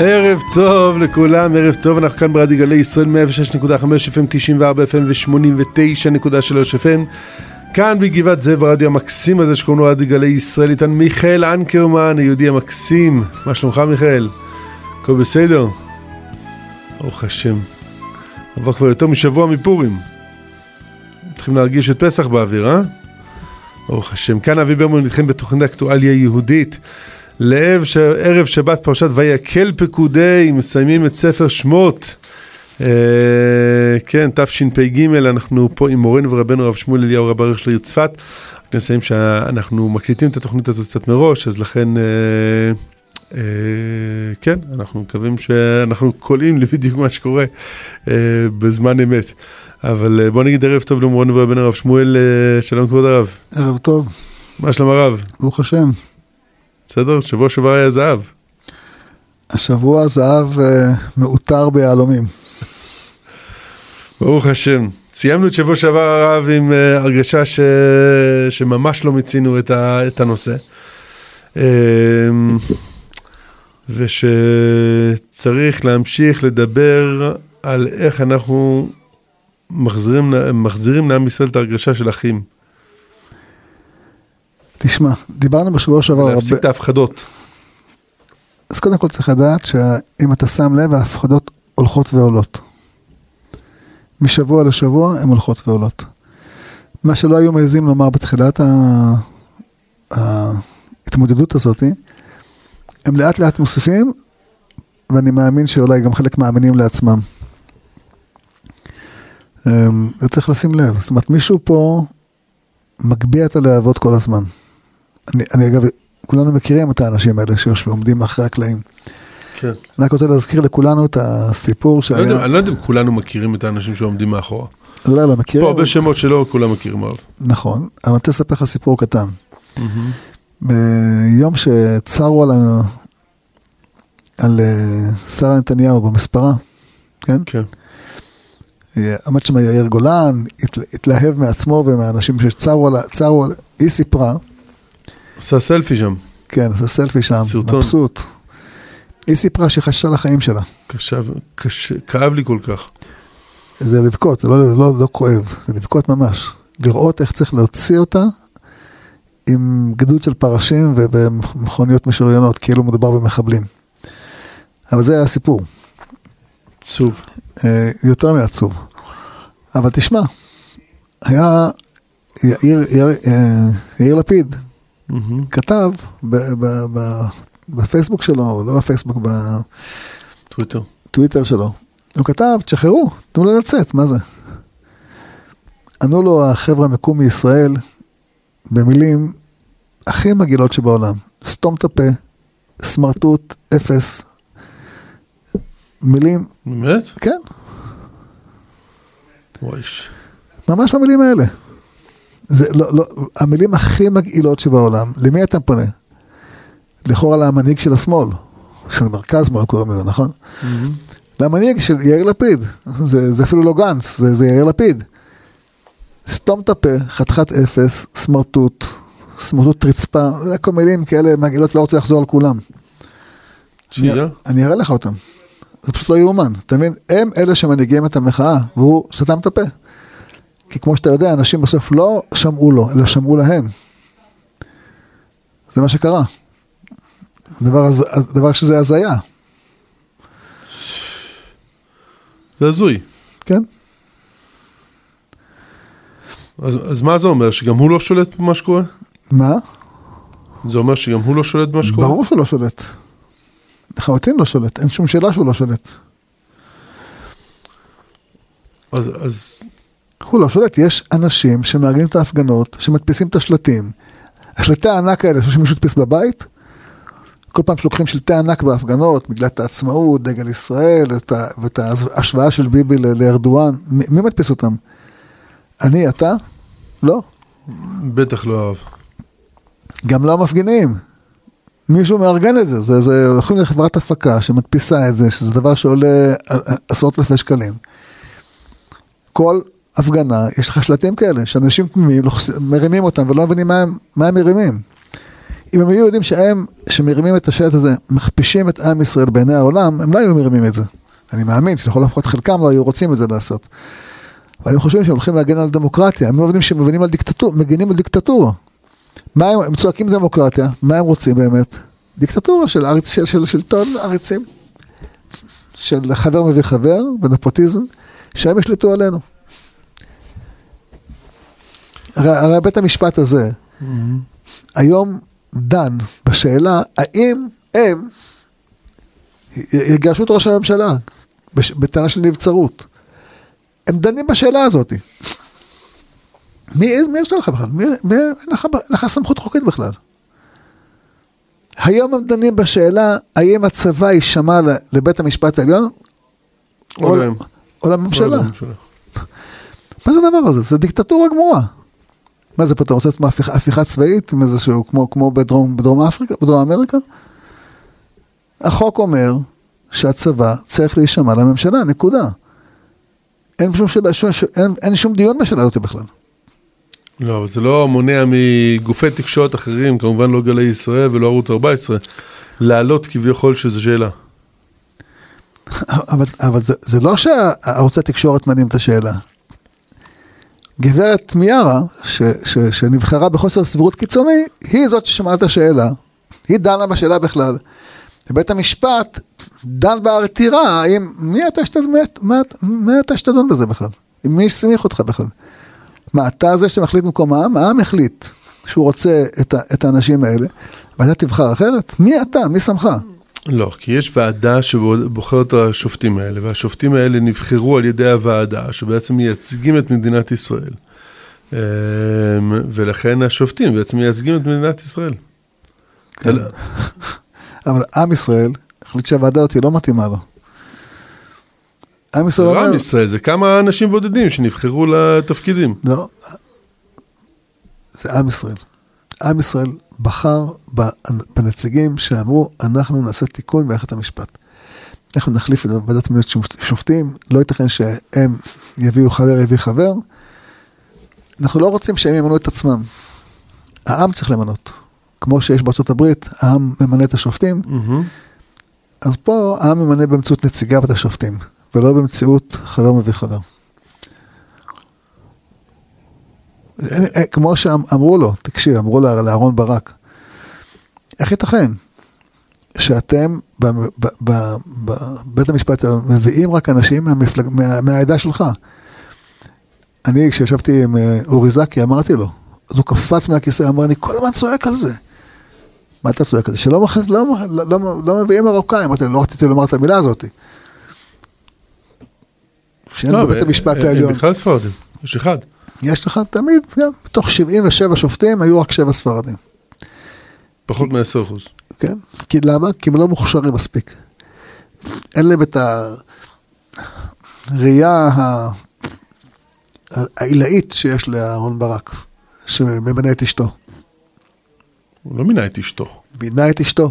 ערב טוב לכולם, ערב טוב, אנחנו כאן ברדיו גלי ישראל 106.5 FM, 94 FM ו-89.3 FM כאן בגבעת זאב ברדיו המקסים הזה שקוראים לו רדיו גלי ישראל, איתן מיכאל אנקרמן, היהודי המקסים, מה שלומך מיכאל? הכל בסדר? ברוך השם. עבר כבר יותר משבוע מפורים. מתחילים להרגיש את פסח באוויר, אה? ברוך השם. כאן אבי ברמן איתכם בתוכנית אקטואליה יהודית. לערב ש... שבת פרשת ויקל פקודי, מסיימים את ספר שמות. אה, כן, תשפ"ג, אנחנו פה עם מורנו ורבנו הרב שמואל אליהו רב העיר של העיר צפת. רק נסיים שאנחנו מקליטים את התוכנית הזאת קצת מראש, אז לכן, אה, אה, כן, אנחנו מקווים שאנחנו קולעים לבדיוק מה שקורה בזמן אמת. אבל בוא נגיד ערב טוב למורנו ורבנו הרב שמואל, שלום כבוד הרב. ערב טוב, מה שלום הרב? ברוך השם. בסדר? שבוע שעבר היה זהב. השבוע זהב אה, מעוטר ביהלומים. ברוך השם. סיימנו את שבוע שעבר הרב עם uh, הרגשה ש... שממש לא מיצינו את, ה... את הנושא. Um, ושצריך להמשיך לדבר על איך אנחנו מחזירים, מחזירים לעם ישראל את ההרגשה של אחים. תשמע, דיברנו בשבוע שעבר להפסיק את ההפחדות. אז קודם כל צריך לדעת שאם אתה שם לב, ההפחדות הולכות ועולות. משבוע לשבוע הן הולכות ועולות. מה שלא היו מעזים לומר בתחילת ההתמודדות הזאת, הם לאט לאט מוסיפים, ואני מאמין שאולי גם חלק מאמינים לעצמם. אמ, וצריך לשים לב, זאת אומרת מישהו פה מגביה את הלהבות כל הזמן. אני, אני אגב, כולנו מכירים את האנשים האלה שיושבים, עומדים מאחורי הקלעים. כן. אני רק רוצה להזכיר לכולנו את הסיפור לא שהיה, יודע, אני לא יודע אם כולנו מכירים את האנשים שעומדים מאחורה. אולי לא פה מכירים, הרבה שמות שלא כולם מכירים הרב. נכון, אבל אני רוצה לספר לך סיפור קטן. ביום שצרו על, ה... על אה, שרה נתניהו במספרה, כן? כן. עמד שם יאיר גולן, התל- התלהב מעצמו ומהאנשים שצרו על, היא סיפרה, עושה סלפי שם. כן, עשה סלפי שם, סרטון. מבסוט. היא סיפרה שהיא חששה לחיים שלה. קשה, קשה, כאב לי כל כך. זה לבכות, זה לא, לא, לא כואב, זה לבכות ממש. לראות איך צריך להוציא אותה עם גדוד של פרשים ובמכוניות משוריינות, כאילו מדובר במחבלים. אבל זה היה הסיפור, עצוב. אה, יותר מעצוב. אבל תשמע, היה יאיר, יאיר, אה, יאיר לפיד, מהמם. כתב ב, ב, ב, בפייסבוק שלו, לא בפייסבוק, טוויטר. בטוויטר שלו, הוא כתב, תשחררו, תנו לו לצאת, מה זה? ענו לו החבר'ה המקום מישראל במילים הכי מגעילות שבעולם, סתום את הפה, סמרטוט, אפס, מילים, באמת? כן, ממש במילים האלה. זה לא, לא, המילים הכי מגעילות שבעולם, למי אתה פונה? לכאורה למנהיג של השמאל, של מרכז שמאל קוראים לזה, נכון? מהמם. למנהיג של יאיר לפיד, זה, זה אפילו לא גנץ, זה, זה יאיר לפיד. סתום את הפה, חתיכת אפס, סמרטוט, סמרטוט רצפה, זה כל מילים כאלה מגעילות, לא רוצה לחזור על כולם. אני, אני אראה לך אותם. זה פשוט לא יאומן, אתה מבין? הם אלה שמנהיגים את המחאה, והוא סתם את הפה. כי כמו שאתה יודע, אנשים בסוף לא שמעו לו, אלא שמעו להם. זה מה שקרה. דבר, הז- דבר שזה הזיה, זה הזוי. כן? אז, אז מה זה אומר? שגם הוא לא שולט במה שקורה? מה? זה אומר שגם הוא לא שולט במה שקורה? ברור שהוא לא שולט. לחלוטין לא שולט, אין שום שאלה שהוא לא שולט. אז, אז הוא לא שולט, יש אנשים שמארגנים את ההפגנות, שמדפיסים את השלטים. השלטי הענק האלה, זה שמישהו הדפיס בבית, כל פעם שלוקחים שלטי ענק בהפגנות, מגילת העצמאות, דגל ישראל, את ה, ואת ההשוואה של ביבי ל- לארדואן, מי, מי מדפיס אותם? אני, אתה? לא. בטח לא אהב. גם לא המפגינים. מישהו מארגן את זה, זה, זה הולכים לחברת הפקה שמדפיסה את זה, שזה דבר שעולה ע- עשרות אלפי שקלים. כל הפגנה, יש לך שלטים כאלה, שאנשים תמימים מרימים אותם ולא מבינים מה הם, מה הם מרימים. אם הם היו יודעים שהם, שמרימים את השלט הזה, מכפישים את עם ישראל בעיני העולם, הם לא היו מרימים את זה. אני מאמין שלכל לפחות חלקם לא היו רוצים את זה לעשות. אבל הם חושבים שהם הולכים להגן על דמוקרטיה, הם לא מבינים שהם מבינים על דיקטטורה, מגינים על דיקטטורה. מה הם, הם צועקים דמוקרטיה, מה הם רוצים באמת? דיקטטורה של, ארץ, של, של שלטון עריצים, של חבר מביא חבר ונפוטיזם, שהם ישלטו עלינו. הרי, בית המשפט הזה היום דן בשאלה האם הם יגרשו את ראש הממשלה בטענה של נבצרות. הם דנים בשאלה הזאת. מי, מי יש לך בכלל? מי, מי, אין לך, אין לך סמכות חוקית בכלל. היום הם דנים בשאלה האם הצבא יישמע לבית המשפט העליון או. או לממשלה. או לממשלה. מה זה הדבר הזה? זה דיקטטורה גמורה. מה זה פה, אתה רוצה לעשות מהפכה- הפיכה צבאית עם איזשהו, כמו, כמו בדרום, בדרום אפריקה, בדרום אמריקה? החוק אומר שהצבא צריך להישמע לממשלה, נקודה. אין שום, שאלה, שום, אין, אין שום דיון בשאלה הזאת בכלל. לא, זה לא מונע מגופי תקשורת אחרים, כמובן לא גלי ישראל ולא ערוץ 14, להעלות כביכול שזו שאלה. אבל, אבל זה, זה לא שערוצי התקשורת מעניינים את השאלה. גברת מיארה, ש, ש, שנבחרה בחוסר סבירות קיצוני, היא זאת ששמעה את השאלה. היא דנה בשאלה בכלל. ובית המשפט דן בעתירה, האם, מי אתה שת- מי- מי אתה שתדון בזה בכלל? מי הסמיך אותך בכלל? מה, אתה זה שמחליט במקום העם? העם החליט שהוא רוצה את, את האנשים האלה, ואתה תבחר אחרת? מי אתה? מי שמך? לא, כי יש ועדה שבוחרת את השופטים האלה, והשופטים האלה נבחרו על ידי הוועדה, שבעצם מייצגים את מדינת ישראל. אמ, ולכן השופטים בעצם מייצגים את מדינת ישראל. כן. אבל עם ישראל החליט שהוועדה הזאת לא מתאימה לו. עם ישראל לא עם ישראל, זה כמה אנשים בודדים שנבחרו לתפקידים. לא, זה עם ישראל. עם ישראל בחר בנציגים שאמרו, אנחנו נעשה תיקון במערכת המשפט. אנחנו נחליף את ועדת מינוי שופטים, לא ייתכן שהם יביאו חבר, יביא חבר. אנחנו לא רוצים שהם ימנו את עצמם. העם צריך למנות. כמו שיש בארצות הברית, העם ממנה את השופטים, מהמם. אז פה העם ממנה באמצעות נציגיו את השופטים, ולא באמצעות חבר מביא חבר. אין- אין- כמו שאמרו לו, תקשיב, אמרו לאהרון ברק, איך ייתכן שאתם בבית המשפט העליון מביאים רק אנשים מהמפלג, מה, מהעדה שלך? אני, כשישבתי עם אה, אורי זקי, אמרתי לו, אז הוא קפץ מהכיסא, אמר, אני כל הזמן צועק על זה. מה אתה צועק על זה? שלא מכניס, לא, לא, לא, לא מביאים מרוקאים, אמרתי, לו, לא רציתי לומר את המילה הזאת. שאין לא, בבית המשפט הם- הם העליון. בכלל ספרדים, יש אחד. יש לך תמיד, גם, מתוך 77 שופטים היו רק 7 ספרדים. פחות מ-10 אחוז. כן? כי למה? כי הם לא מוכשרים מספיק. אין להם את הראייה ה- העילאית שיש לאהרון ברק, שממנה את אשתו. הוא לא מינה את אשתו. מינה את אשתו.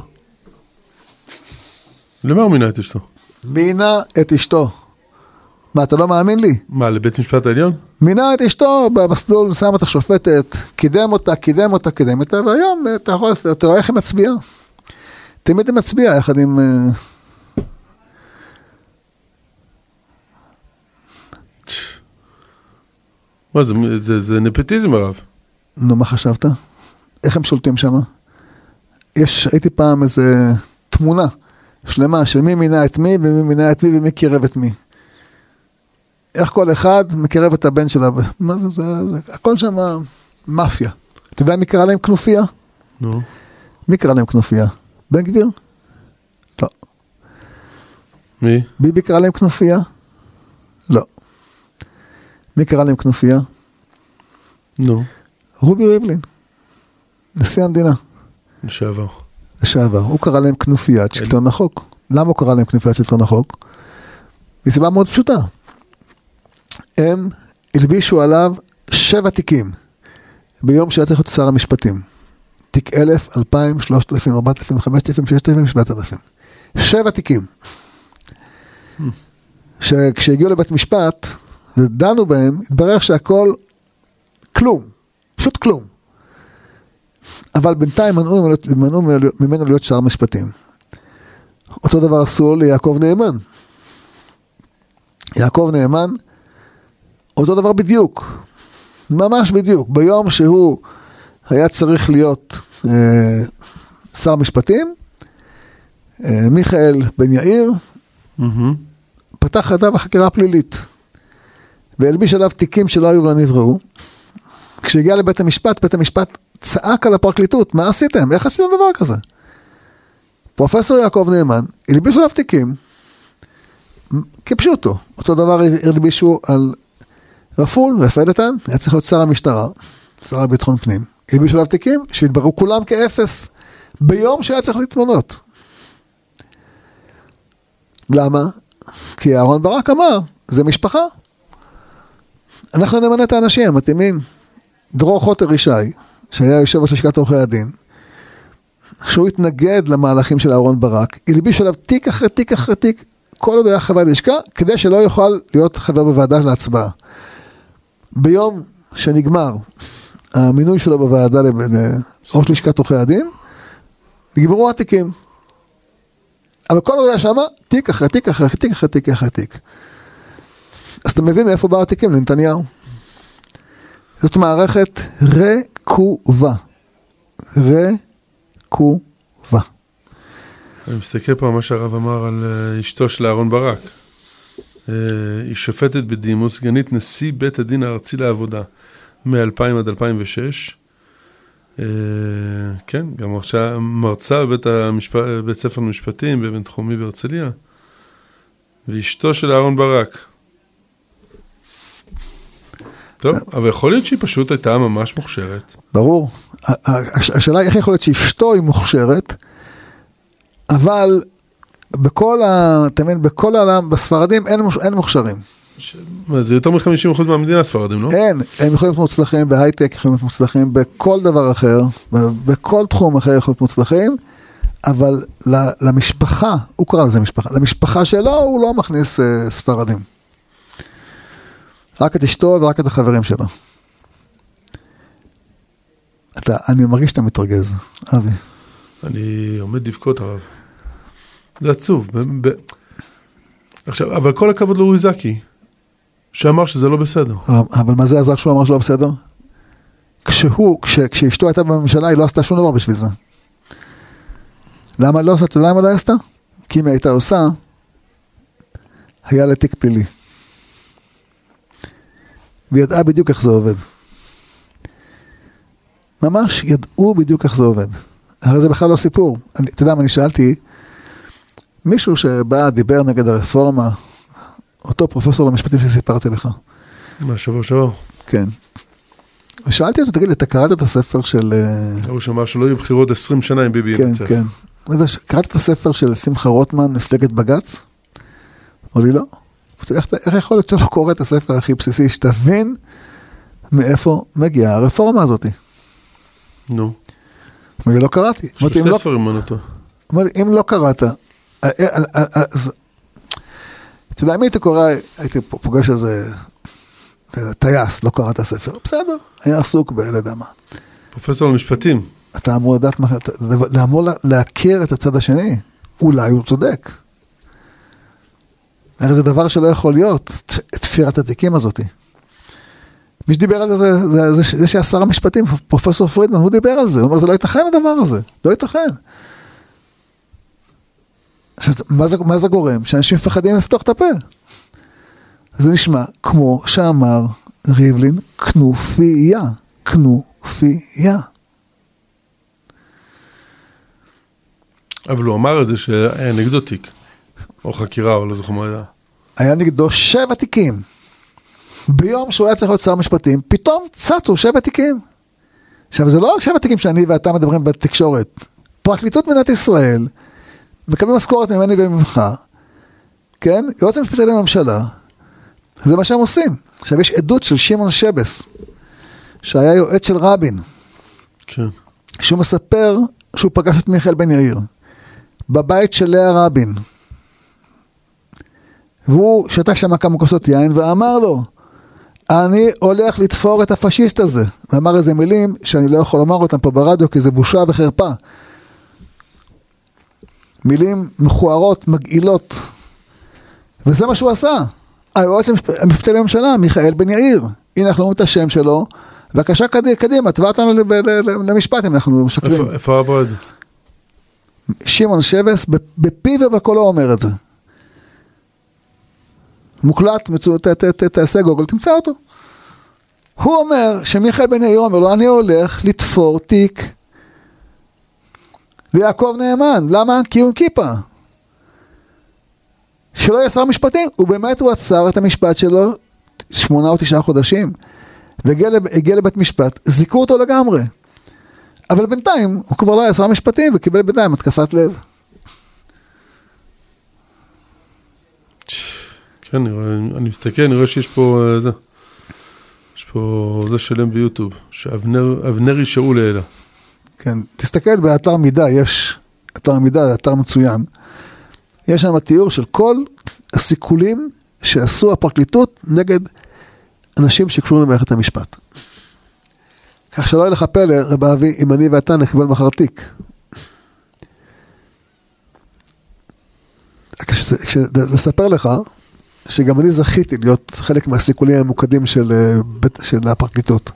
למה הוא מינה את אשתו? מינה את אשתו. מה, אתה לא מאמין לי? מה, לבית משפט העליון? מינה את אשתו במסלול, שם אותה שופטת, קידם אותה, קידם אותה, קידם אותה, והיום אה, אתה יכול, אתה רואה איך היא מצביעה. תמיד היא מצביעה יחד עם... אה, מה זה, זה, זה נפוטיזם הרב. נו, מה חשבת? איך הם שולטים שם? יש, הייתי פעם איזה תמונה שלמה של מי מינה את מי ומי מינה את מי ומי קירב את מי. איך כל אחד מקרב את הבן שלה, מה זה, זה, זה הכל שם מאפיה. אתה יודע מי קרא להם כנופיה? נו. מי קרא להם כנופיה? בן גביר? לא. מי? ביבי קרא להם כנופיה? לא. מי קרא להם כנופיה? נו. רובי ריבלין. נשיא המדינה. לשעבר. לשעבר. הוא קרא להם כנופיית שלטון החוק. למה הוא קרא להם כנופיית שלטון החוק? מסיבה מאוד פשוטה. הם הלבישו עליו שבע תיקים ביום שהיה צריך להיות שר המשפטים. תיק אלף, אלפיים, שלושת אלפים, ארבעת אלפים, חמשת אלפים, ששת אלפים, שבעת אלפים. שבע תיקים. שכשהגיעו לבית משפט ודנו בהם, התברר שהכל כלום, פשוט כלום. אבל בינתיים מנעו מנעו ממנו להיות שר משפטים. אותו דבר עשו ליעקב נאמן. יעקב נאמן, אותו דבר בדיוק, ממש בדיוק. ביום שהוא היה צריך להיות אה, שר משפטים, אה, מיכאל בן יאיר Mm-hmm. פתח חדה בחקירה פלילית, והלביש עליו תיקים שלא היו ולא נבראו. כשהגיע לבית המשפט, בית המשפט צעק על הפרקליטות, מה עשיתם? איך עשיתם דבר כזה? פרופסור יעקב נאמן, הלבישו עליו תיקים, כפשוטו. אותו דבר הלבישו על רפול איתן, היה צריך להיות שר המשטרה, שר לביטחון פנים. הלבישו עליו תיקים שהתבררו כולם כאפס, ביום שהיה צריך להתמנות. למה? כי אהרן ברק אמר, זה משפחה. אנחנו נמנה את האנשים המתאימים. דרור חוטר ישי, שהיה יושב ראש לשכת עורכי הדין, שהוא התנגד למהלכים של אהרן ברק, הלביש עליו תיק אחרי תיק אחרי תיק, כל עוד היה חבר לשכה, כדי שלא יוכל להיות חבר בוועדה להצבעה. ביום שנגמר המינוי שלו בוועדה לראש לשכת עורכי הדין, נגמרו התיקים. אבל כל עוד היה שמה, תיק אחרי תיק אחרי תיק אחרי תיק אחרי תיק. אז אתה מבין מאיפה באו התיקים לנתניהו. זאת מערכת רקובה. רקובה. אני מסתכל פה על מה שהרב אמר על אה, אשתו של אהרן ברק. אה, היא שופטת בדימוס, סגנית נשיא בית הדין הארצי לעבודה מ-2000 עד 2006. אה, כן, גם עכשיו מרצה בבית המשפ... בית ספר למשפטים בבינתחומי בהרצליה. ואשתו של אהרן ברק. טוב, אבל יכול להיות שהיא פשוט הייתה ממש מוכשרת. ברור. השאלה היא איך יכול להיות שאשתו היא מוכשרת, אבל בכל ה... אתה מבין, בכל העולם, בספרדים אין, אין מוכשרים. ש- זה יותר מ-50% מהמדינה הספרדים, לא? אין, הם יכולים להיות מוצלחים בהייטק, יכולים להיות מוצלחים בכל דבר אחר, בכל תחום אחר יכולים להיות מוצלחים, אבל למשפחה, הוא קרא לזה משפחה, למשפחה שלו הוא לא מכניס אה, ספרדים. רק את אשתו ורק את החברים שלו. אתה, אני מרגיש שאתה מתרגז, אבי. אני עומד לבכות הרב. זה עצוב. ב- ב- עכשיו, אבל כל הכבוד לאורי זקי, שאמר שזה לא בסדר. אבל מה זה עזר שהוא אמר שלא בסדר? כשהוא, כש, כשאשתו הייתה בממשלה, היא לא עשתה שום דבר בשביל זה. למה לא עשתה? למה לא עשתה? כי אם היא הייתה עושה, היה לה תיק פלילי. והיא ידעה בדיוק איך זה עובד. ממש ידעו בדיוק איך זה עובד. הרי זה בכלל לא סיפור. אתה יודע מה, אני שאלתי, מישהו שבא, דיבר נגד הרפורמה, אותו פרופסור למשפטים שסיפרתי לך. מהשבוע שעבר. כן. ושאלתי אותו, תגיד לי, אתה קראת את הספר של... אה, הוא שאמר שלא יהיו בחירות 20 שנה עם ביבי כן, ינצח. כן. זה, קראת את הספר של שמחה רוטמן, מפלגת בג"ץ? אמר לי, לא. איך, יכול להיות שלא קורא את הספר הכי בסיסי, שתבין מאיפה מגיעה הרפורמה הזאת? נו. אמר לי, לא קראתי. יש לו שני לא, ספרים אותו. אמר לי, אם לא קראת, אה, אה, אה, אתה יודע, אם הייתי קורא, הייתי פוגש איזה טייס, לא קרא את הספר, בסדר, היה עסוק בלא יודע מה. פרופסור למשפטים. אתה אמור לדעת מה, אתה אמור לה- להכיר את הצד השני, אולי הוא צודק. הרי זה דבר שלא יכול להיות, תפירת התיקים הזאתי. מי שדיבר על זה, זה, זה, זה, זה שהשר המשפטים, פרופסור פרידמן, הוא דיבר על זה, הוא אומר, זה לא ייתכן הדבר הזה, לא ייתכן. עכשיו, מה זה, מה זה גורם? שאנשים מפחדים לפתוח את הפה. זה נשמע כמו שאמר ריבלין, כנופיה, כנופיה. אבל הוא אמר את זה שהיה נגדו תיק. או חקירה, או לא זוכר מה היה. היה נגדו שבע תיקים. ביום שהוא היה צריך להיות שר משפטים, פתאום צצו שבע תיקים. עכשיו, זה לא שבע תיקים שאני ואתה מדברים בתקשורת. פרקליטות מדינת ישראל, מקבלים משכורת ממני וממך, כן? יועץ המשפטי לממשלה, זה מה שהם עושים. עכשיו, יש עדות של שמעון שבס, שהיה יועץ של רבין, כן. שהוא מספר שהוא פגש את מיכאל בן יאיר בבית של לאה רבין. והוא שתה שם כמה כוסות יין ואמר לו, אני הולך לתפור את הפשיסט הזה. ואמר איזה מילים שאני לא יכול לומר אותם פה ברדיו כי זה בושה וחרפה. מילים מכוערות, מגעילות. וזה מה שהוא עשה. היועץ המשפטי לממשלה, מיכאל בן יאיר. הנה אנחנו רואים את השם שלו. בבקשה קדימה, תבע אותנו למשפט אם אנחנו משקרים. איפה עבוד? שמעון שבס בפיו ובקולו אומר את זה. מוקלט, תעשה גוגל, תמצא אותו. הוא אומר שמיכאל בן יאיר אומר לו, אני הולך לתפור תיק ליעקב נאמן. למה? כי הוא עם כיפה. שלא יהיה שר משפטים, ובאמת הוא עצר את המשפט שלו שמונה או תשעה חודשים, והגיע לבית משפט, זיכו אותו לגמרי. אבל בינתיים הוא כבר לא היה שר משפטים וקיבל בינתיים התקפת לב. כן, אני, רואה, אני מסתכל, אני רואה שיש פה אה, זה. יש פה זה שלם ביוטיוב, שאבנרי שאול העלה. כן, תסתכל באתר מידע, יש אתר מידע, אתר מצוין. יש שם תיאור של כל הסיכולים שעשו הפרקליטות נגד אנשים שקשורים למערכת המשפט. כך שלא יהיה לך פלא, רב אבי, אם אני ואתה נקבל מחר תיק. לספר לך שגם אני זכיתי להיות חלק מהסיכולים הממוקדים של, אה, של הפרקליטות.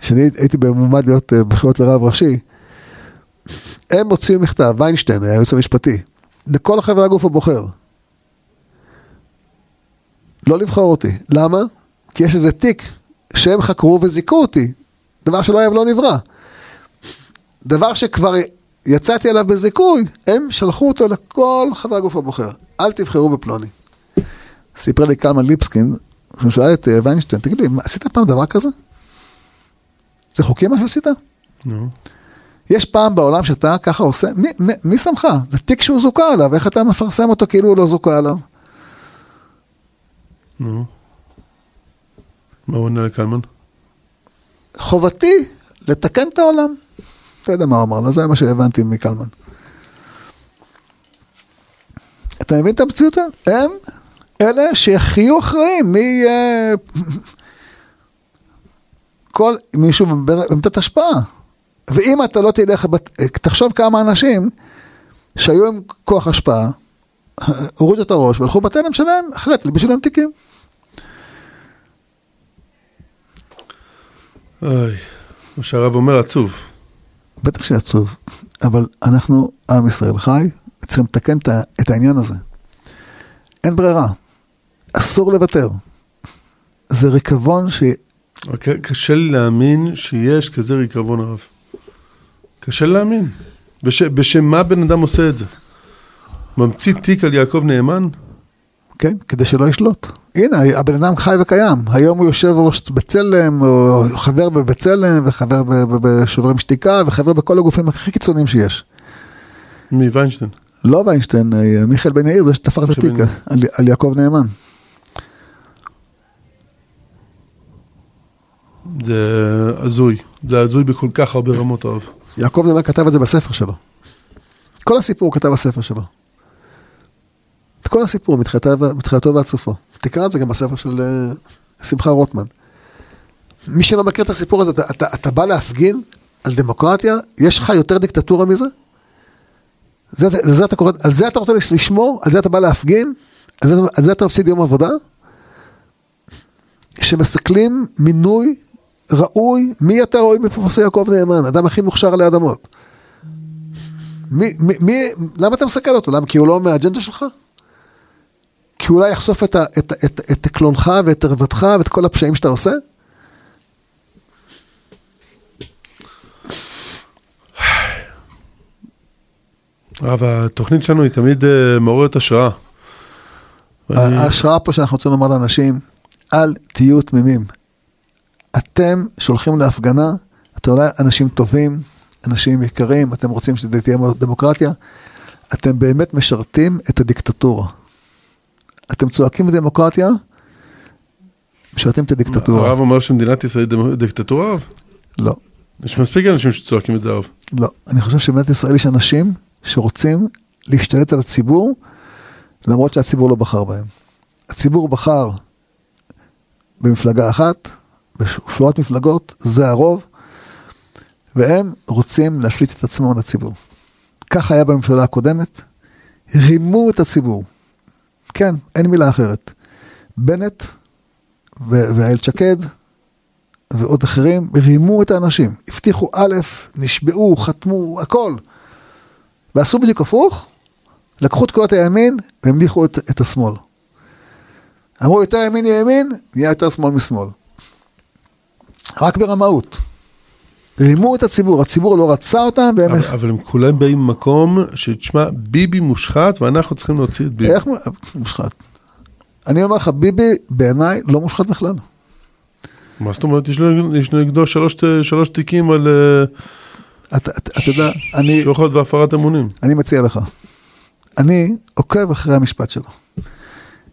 כשאני הייתי במועמד להיות אה, בחירות לרב ראשי, הם הוציאו מכתב, ויינשטיין, היועץ המשפטי, לכל חברי הגוף הבוחר. לא לבחור אותי. למה? כי יש איזה תיק שהם חקרו וזיכו אותי. דבר שלא היה ולא נברא. דבר שכבר יצאתי עליו בזיכוי, הם שלחו אותו לכל חברי הגוף הבוחר. אל תבחרו בפלוני. סיפר לי קלמן ליבסקין, הוא שאל את אה, ויינשטיין, תגיד לי, עשית פעם דבר כזה? זה חוקי מה שעשית? נו. יש פעם בעולם שאתה ככה עושה, מי, מי, מי שמך? זה תיק שהוא זוכה עליו, איך אתה מפרסם אותו כאילו הוא לא זוכה עליו? נו. מה הוא עונה לקלמן? חובתי לתקן את העולם. אתה יודע מה הוא אמר לו, זה מה שהבנתי מקלמן. אתה מבין את המציאות? הם אלה שיחיו אחראים, מי יהיה... כל מישהו בעמדת השפעה. ואם אתה לא תלך, תחשוב כמה אנשים שהיו עם כוח השפעה, הורידו את הראש והלכו בתלם שלהם, אחרת בשביל הם תיקים. אוי, מה שהרב אומר עצוב. בטח שעצוב, אבל אנחנו, עם ישראל חי, צריכים לתקן את העניין הזה. אין ברירה, אסור לוותר. זה ריקבון ש... קשה לי להאמין שיש כזה ריקבון הרב. קשה לי להאמין. בש, בשם מה בן אדם עושה את זה? ממציא תיק על יעקב נאמן? כן, כדי שלא ישלוט. הנה, הבן אדם חי וקיים. היום הוא יושב ראש בצלם, או חבר בבצלם, וחבר בשוברים שתיקה, וחבר בכל הגופים הכי קיצוניים שיש. מי, ויינשטיין? לא ויינשטיין, אה, מיכאל בן יאיר, זה שתפר את התיק על, על יעקב נאמן. זה הזוי, זה הזוי בכל כך הרבה רמות אוהב. יעקב נאמן כתב את זה בספר שלו. כל הסיפור הוא כתב בספר שלו. את כל הסיפור, מתחילתו ועד סופו. תקרא את זה גם בספר של uh, שמחה רוטמן. מי שלא מכיר את הסיפור הזה, אתה, אתה, אתה בא להפגין על דמוקרטיה, יש לך יותר דיקטטורה מזה? זה, זה אתה קורא, על זה אתה רוצה לשמור? על זה אתה בא להפגין? על זה, על זה אתה מפסיד יום עבודה? שמסתכלים מינוי ראוי, מי יותר ראוי מפרופסור יעקב נאמן, אדם הכי מוכשר עלי אדמות. מי, מי, מי, למה אתה מסתכל אותו? למה? כי הוא לא מהאג'נדה שלך? כי אולי יחשוף את, את, את, את קלונך ואת ערוותך ואת כל הפשעים שאתה עושה? אבל התוכנית שלנו היא תמיד uh, מעוררת השראה. ההשראה פה שאנחנו רוצים לומר לאנשים, אל תהיו תמימים. אתם שולחים להפגנה, אתם אולי אנשים טובים, אנשים יקרים, אתם רוצים שזה תהיה דמוקרטיה, אתם באמת משרתים את הדיקטטורה. אתם צועקים בדמוקרטיה, משרתים את הדיקטטורה. הרב אומר שמדינת ישראל דיקטטורה, הרב? לא. יש מספיק אנשים שצועקים את זה, הרב. לא. אני חושב שבמדינת ישראל יש אנשים שרוצים להשתלט על הציבור, למרות שהציבור לא בחר בהם. הציבור בחר במפלגה אחת, בשורת מפלגות, זה הרוב, והם רוצים להשליט את עצמם לציבור. כך היה בממשלה הקודמת, רימו את הציבור. כן, אין מילה אחרת. בנט ואיילת שקד ועוד אחרים רימו את האנשים. הבטיחו א', נשבעו, חתמו, הכל. ועשו בדיוק הפוך, לקחו את קולות הימין והמליכו את, את השמאל. אמרו יותר ימין ימין, נהיה יותר שמאל משמאל. רק ברמאות. רימו את הציבור, הציבור לא רצה אותם, והם... אבל, אבל הם כולם באים ממקום שתשמע, ביבי מושחת ואנחנו צריכים להוציא את ביבי. איך מושחת? אני אומר לך, ביבי בעיניי לא מושחת בכלל. מה זאת אומרת? יש נגדו שלוש, שלוש תיקים על... אה, אתה, אתה, אתה יודע, אני... שוחד והפרת אמונים. אני מציע לך. אני עוקב אחרי המשפט שלו.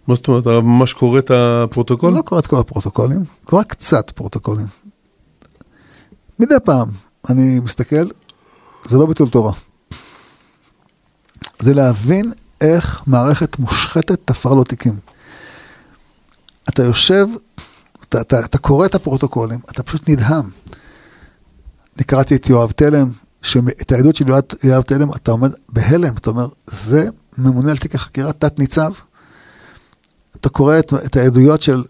מה זאת אומרת? אתה ממש קורא את הפרוטוקול? לא קורא את כל הפרוטוקולים, קורא קצת פרוטוקולים. מדי פעם אני מסתכל, זה לא ביטול תורה. זה להבין איך מערכת מושחתת תפר לו תיקים. אתה יושב, אתה, אתה, אתה קורא את הפרוטוקולים, אתה פשוט נדהם. אני קראתי את יואב תלם, את העדות של יואב, תלם, אתה עומד בהלם, אתה אומר, זה ממונה על תיק החקירה, תת-ניצב. אתה קורא את, את העדויות של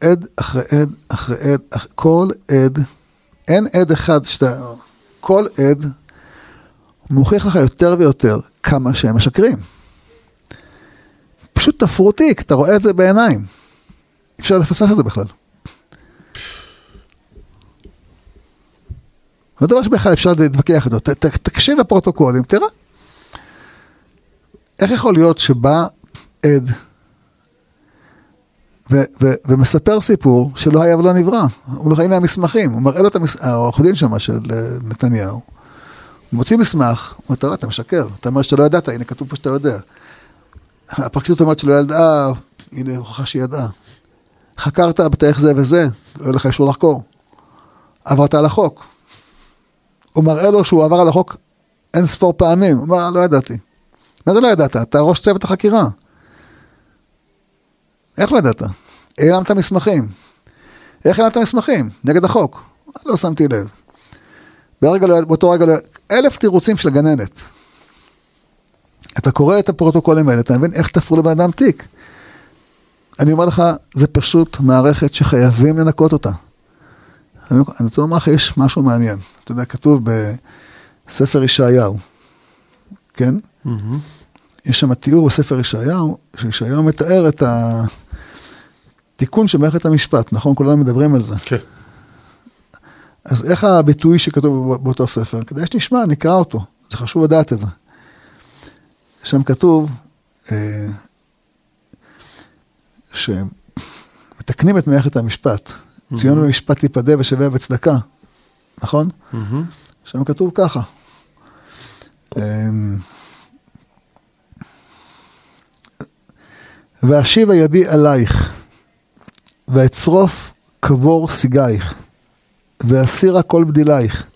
עד אחרי עד אחרי עד, אח, כל עד, אין עד אחד שאתה, כל עד מוכיח לך יותר ויותר כמה שהם משקרים. פשוט תפרו תיק, אתה רואה את זה בעיניים. אי אפשר לפספס את זה בכלל. זה דבר שבכלל אפשר להתווכח איתו, תקשיב לפרוטוקולים, תראה. איך יכול להיות שבא עד ו- ו- ומספר סיפור שלא היה ולא נברא, הוא לא הנה המסמכים, הוא מראה לו את המסמכים, העורך דין שם של אה, נתניהו, הוא מוציא מסמך, הוא אומר, אתה משקר, אתה אומר שאתה לא ידעת, הנה כתוב פה שאתה יודע. הפרקליטות אומרת שלא ידעה, הנה הוכחה שהיא ידעה. חקרת בתאריך זה וזה, לא לך אישור לחקור. עברת על החוק. הוא מראה לו שהוא עבר על החוק אין ספור פעמים, הוא אומר, לא ידעתי. מה זה לא ידעת? אתה ראש צוות החקירה. איך לא ידעת? העלמת מסמכים. איך העלמת מסמכים? נגד החוק. לא שמתי לב. ברגע, לא, באותו רגע, לא, אלף תירוצים של הגננת. אתה קורא את הפרוטוקולים האלה, אתה מבין איך תפרו לבן אדם תיק. אני אומר לך, זה פשוט מערכת שחייבים לנקות אותה. אני רוצה לומר לך, יש משהו מעניין. אתה יודע, כתוב בספר ישעיהו, כן? Mm-hmm. יש שם תיאור בספר ישעיהו, שישעיהו מתאר את התיקון של מערכת המשפט, נכון? כולנו מדברים על זה. כן. אז איך הביטוי שכתוב באותו ספר? כדאי שנשמע, נקרא אותו, זה חשוב לדעת את זה. שם כתוב אה, שמתקנים את מערכת המשפט. Mm-hmm. ציון במשפט תיפדה ושווה בצדקה, נכון? Mm-hmm. שם כתוב ככה. אה, ואשיבה ידי עלייך, ואצרוף קבור סיגייך, ואסירה כל בדילייך,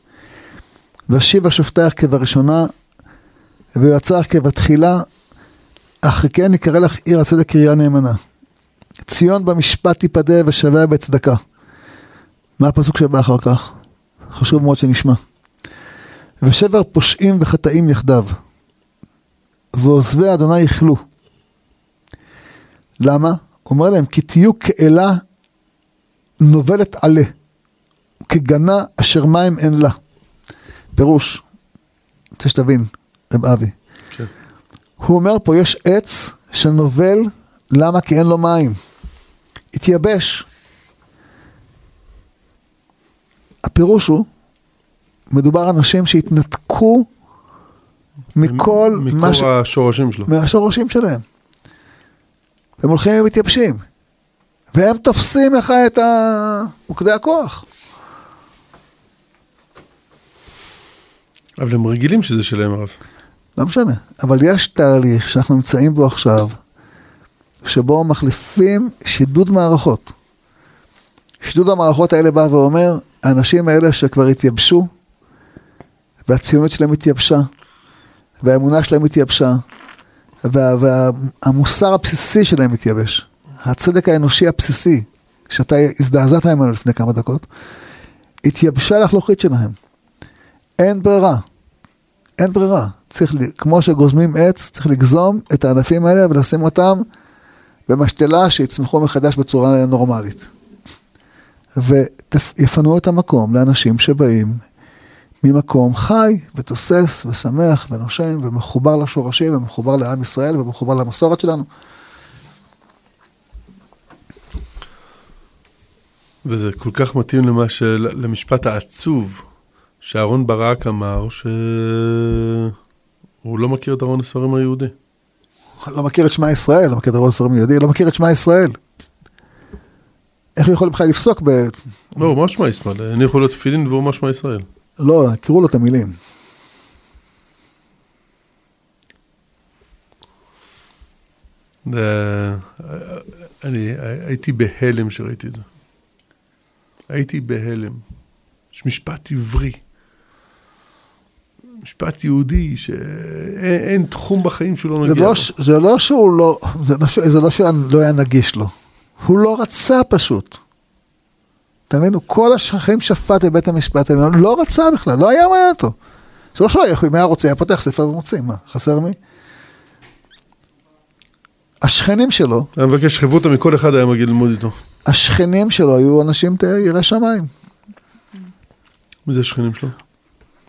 ואשיבה שופטייך כבראשונה, ויועצך כבתחילה, אך כן יקרא לך עיר הצדק קריה נאמנה. ציון במשפט תיפדה ושווה בצדקה. מה הפסוק שבא אחר כך? חשוב מאוד שנשמע. ושבר פושעים וחטאים יחדיו, ועוזבי אדוני יכלו. למה? אומר להם, כי תהיו כאלה נובלת עלה, כגנה אשר מים אין לה. פירוש, רוצה שתבין, רב אבי. כן. הוא אומר פה, יש עץ שנובל, למה? כי אין לו מים. התייבש. הפירוש הוא, מדובר אנשים שהתנתקו מכל... מקור ש... השורשים שלו. מהשורשים שלהם. הם הולכים ומתייבשים. והם תופסים לך את מוקדי הכוח. אבל הם רגילים שזה שלהם הרב. לא משנה, אבל יש תהליך שאנחנו נמצאים בו עכשיו, שבו מחליפים שידוד מערכות. שידוד המערכות האלה בא ואומר, האנשים האלה שכבר התייבשו, והציונות שלהם התייבשה, והאמונה שלהם התייבשה, וה, והמוסר הבסיסי שלהם מתייבש. הצדק האנושי הבסיסי שאתה הזדעזעת ממנו לפני כמה דקות, התייבשה לחלוכית שלהם. אין ברירה. אין ברירה. צריך, כמו שגוזמים עץ, צריך לגזום את הענפים האלה ולשים אותם במשתלה שיצמחו מחדש בצורה נורמלית. ויפנו את המקום לאנשים שבאים ממקום חי ותוסס ושמח ונושם ומחובר לשורשים ומחובר לעם ישראל ומחובר למסורת שלנו. וזה כל כך מתאים למה של... למשפט העצוב שאהרון ברק אמר שהוא לא מכיר את ארון הספרים היהודי. לא מכיר את שמע ישראל, לא מכיר את ארון הספרים היהודי, לא מכיר את שמע ישראל. איך הוא יכול בכלל לפסוק ב... לא, מה שמע ישראל? אני יכול להיות תפילין והוא מה שמע ישראל. לא, קראו לו את המילים. אני הייתי בהלם כשראיתי את זה. הייתי בהלם. יש משפט עברי. משפט יהודי, שאין תחום בחיים שהוא לא נגיע לא, לו. ש- זה לא שהוא לא, זה לא, ש- זה לא שלא היה נגיש לו. הוא לא רצה פשוט. תאמינו, כל החיים שפט בבית המשפט העליון, לא רצה בכלל, לא היה מעניין אותו. זה לא שלא היה, אם היה רוצה, היה פותח ספר ומוציא, מה, חסר מי? השכנים שלו, היה מבקש חברותא מכל אחד היה מגיע ללמוד איתו. השכנים שלו היו אנשים יראי שמיים. מי זה השכנים שלו?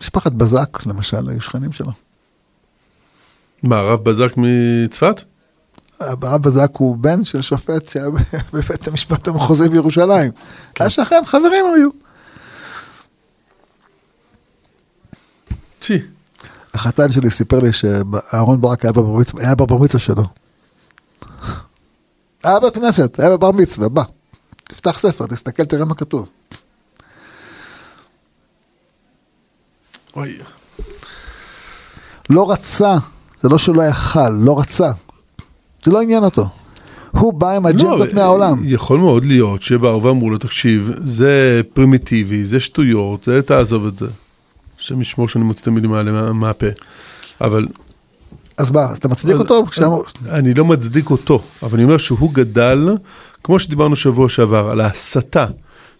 משפחת בזק, למשל, היו שכנים שלו. מה, הרב בזק מצפת? הרב בזק הוא בן של שופט שהיה בבית המשפט המחוזי בירושלים. היה שכן, חברים היו. החתן שלי סיפר לי שאהרון ברק היה בבר מצווה, שלו. היה בית כנסת, היה בבר מצווה, בא. תפתח ספר, תסתכל, תראה מה כתוב. אוי. לא רצה, זה לא שהוא לא יכל, לא רצה. זה לא עניין אותו. הוא בא עם אג'נדות לא, מהעולם. יכול מאוד להיות שבאו ואמרו לו, תקשיב, זה פרימיטיבי, זה שטויות, זה תעזוב את זה. השם ישמור שאני מוציא את המילים האלה מה- מהפה. אבל אז מה, אז אתה מצדיק אותו? כשאמר- אני לא מצדיק אותו, אבל אני אומר שהוא גדל, כמו שדיברנו שבוע שעבר, על ההסתה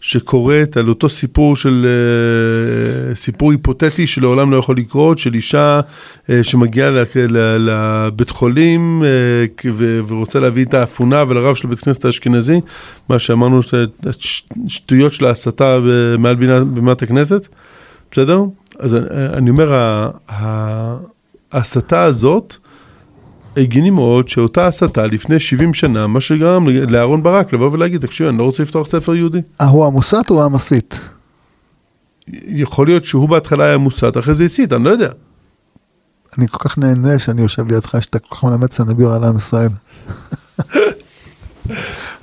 שקורית, על אותו סיפור של, אה, סיפור היפותטי שלעולם לא יכול לקרות, של אישה אה, שמגיעה לבית חולים אה, ורוצה להביא את האפונה ולרב של בית כנסת האשכנזי, מה שאמרנו, שטויות של ההסתה מעל בימת הכנסת, בסדר? אז אני- אומר, ההסתה הזאת, הגיוני מאוד שאותה הסתה לפני 70 שנה, מה שגרם לאהרון ברק לבוא ולהגיד, תקשיב, אני לא רוצה לפתוח ספר יהודי. אה, הוא המוסת או המסית? יכול להיות שהוא בהתחלה היה מוסת, אחרי זה הסית, אני לא יודע. אני כל כך נהנה שאני יושב לידך, שאתה כל כך מלמד סנגור על עם ישראל.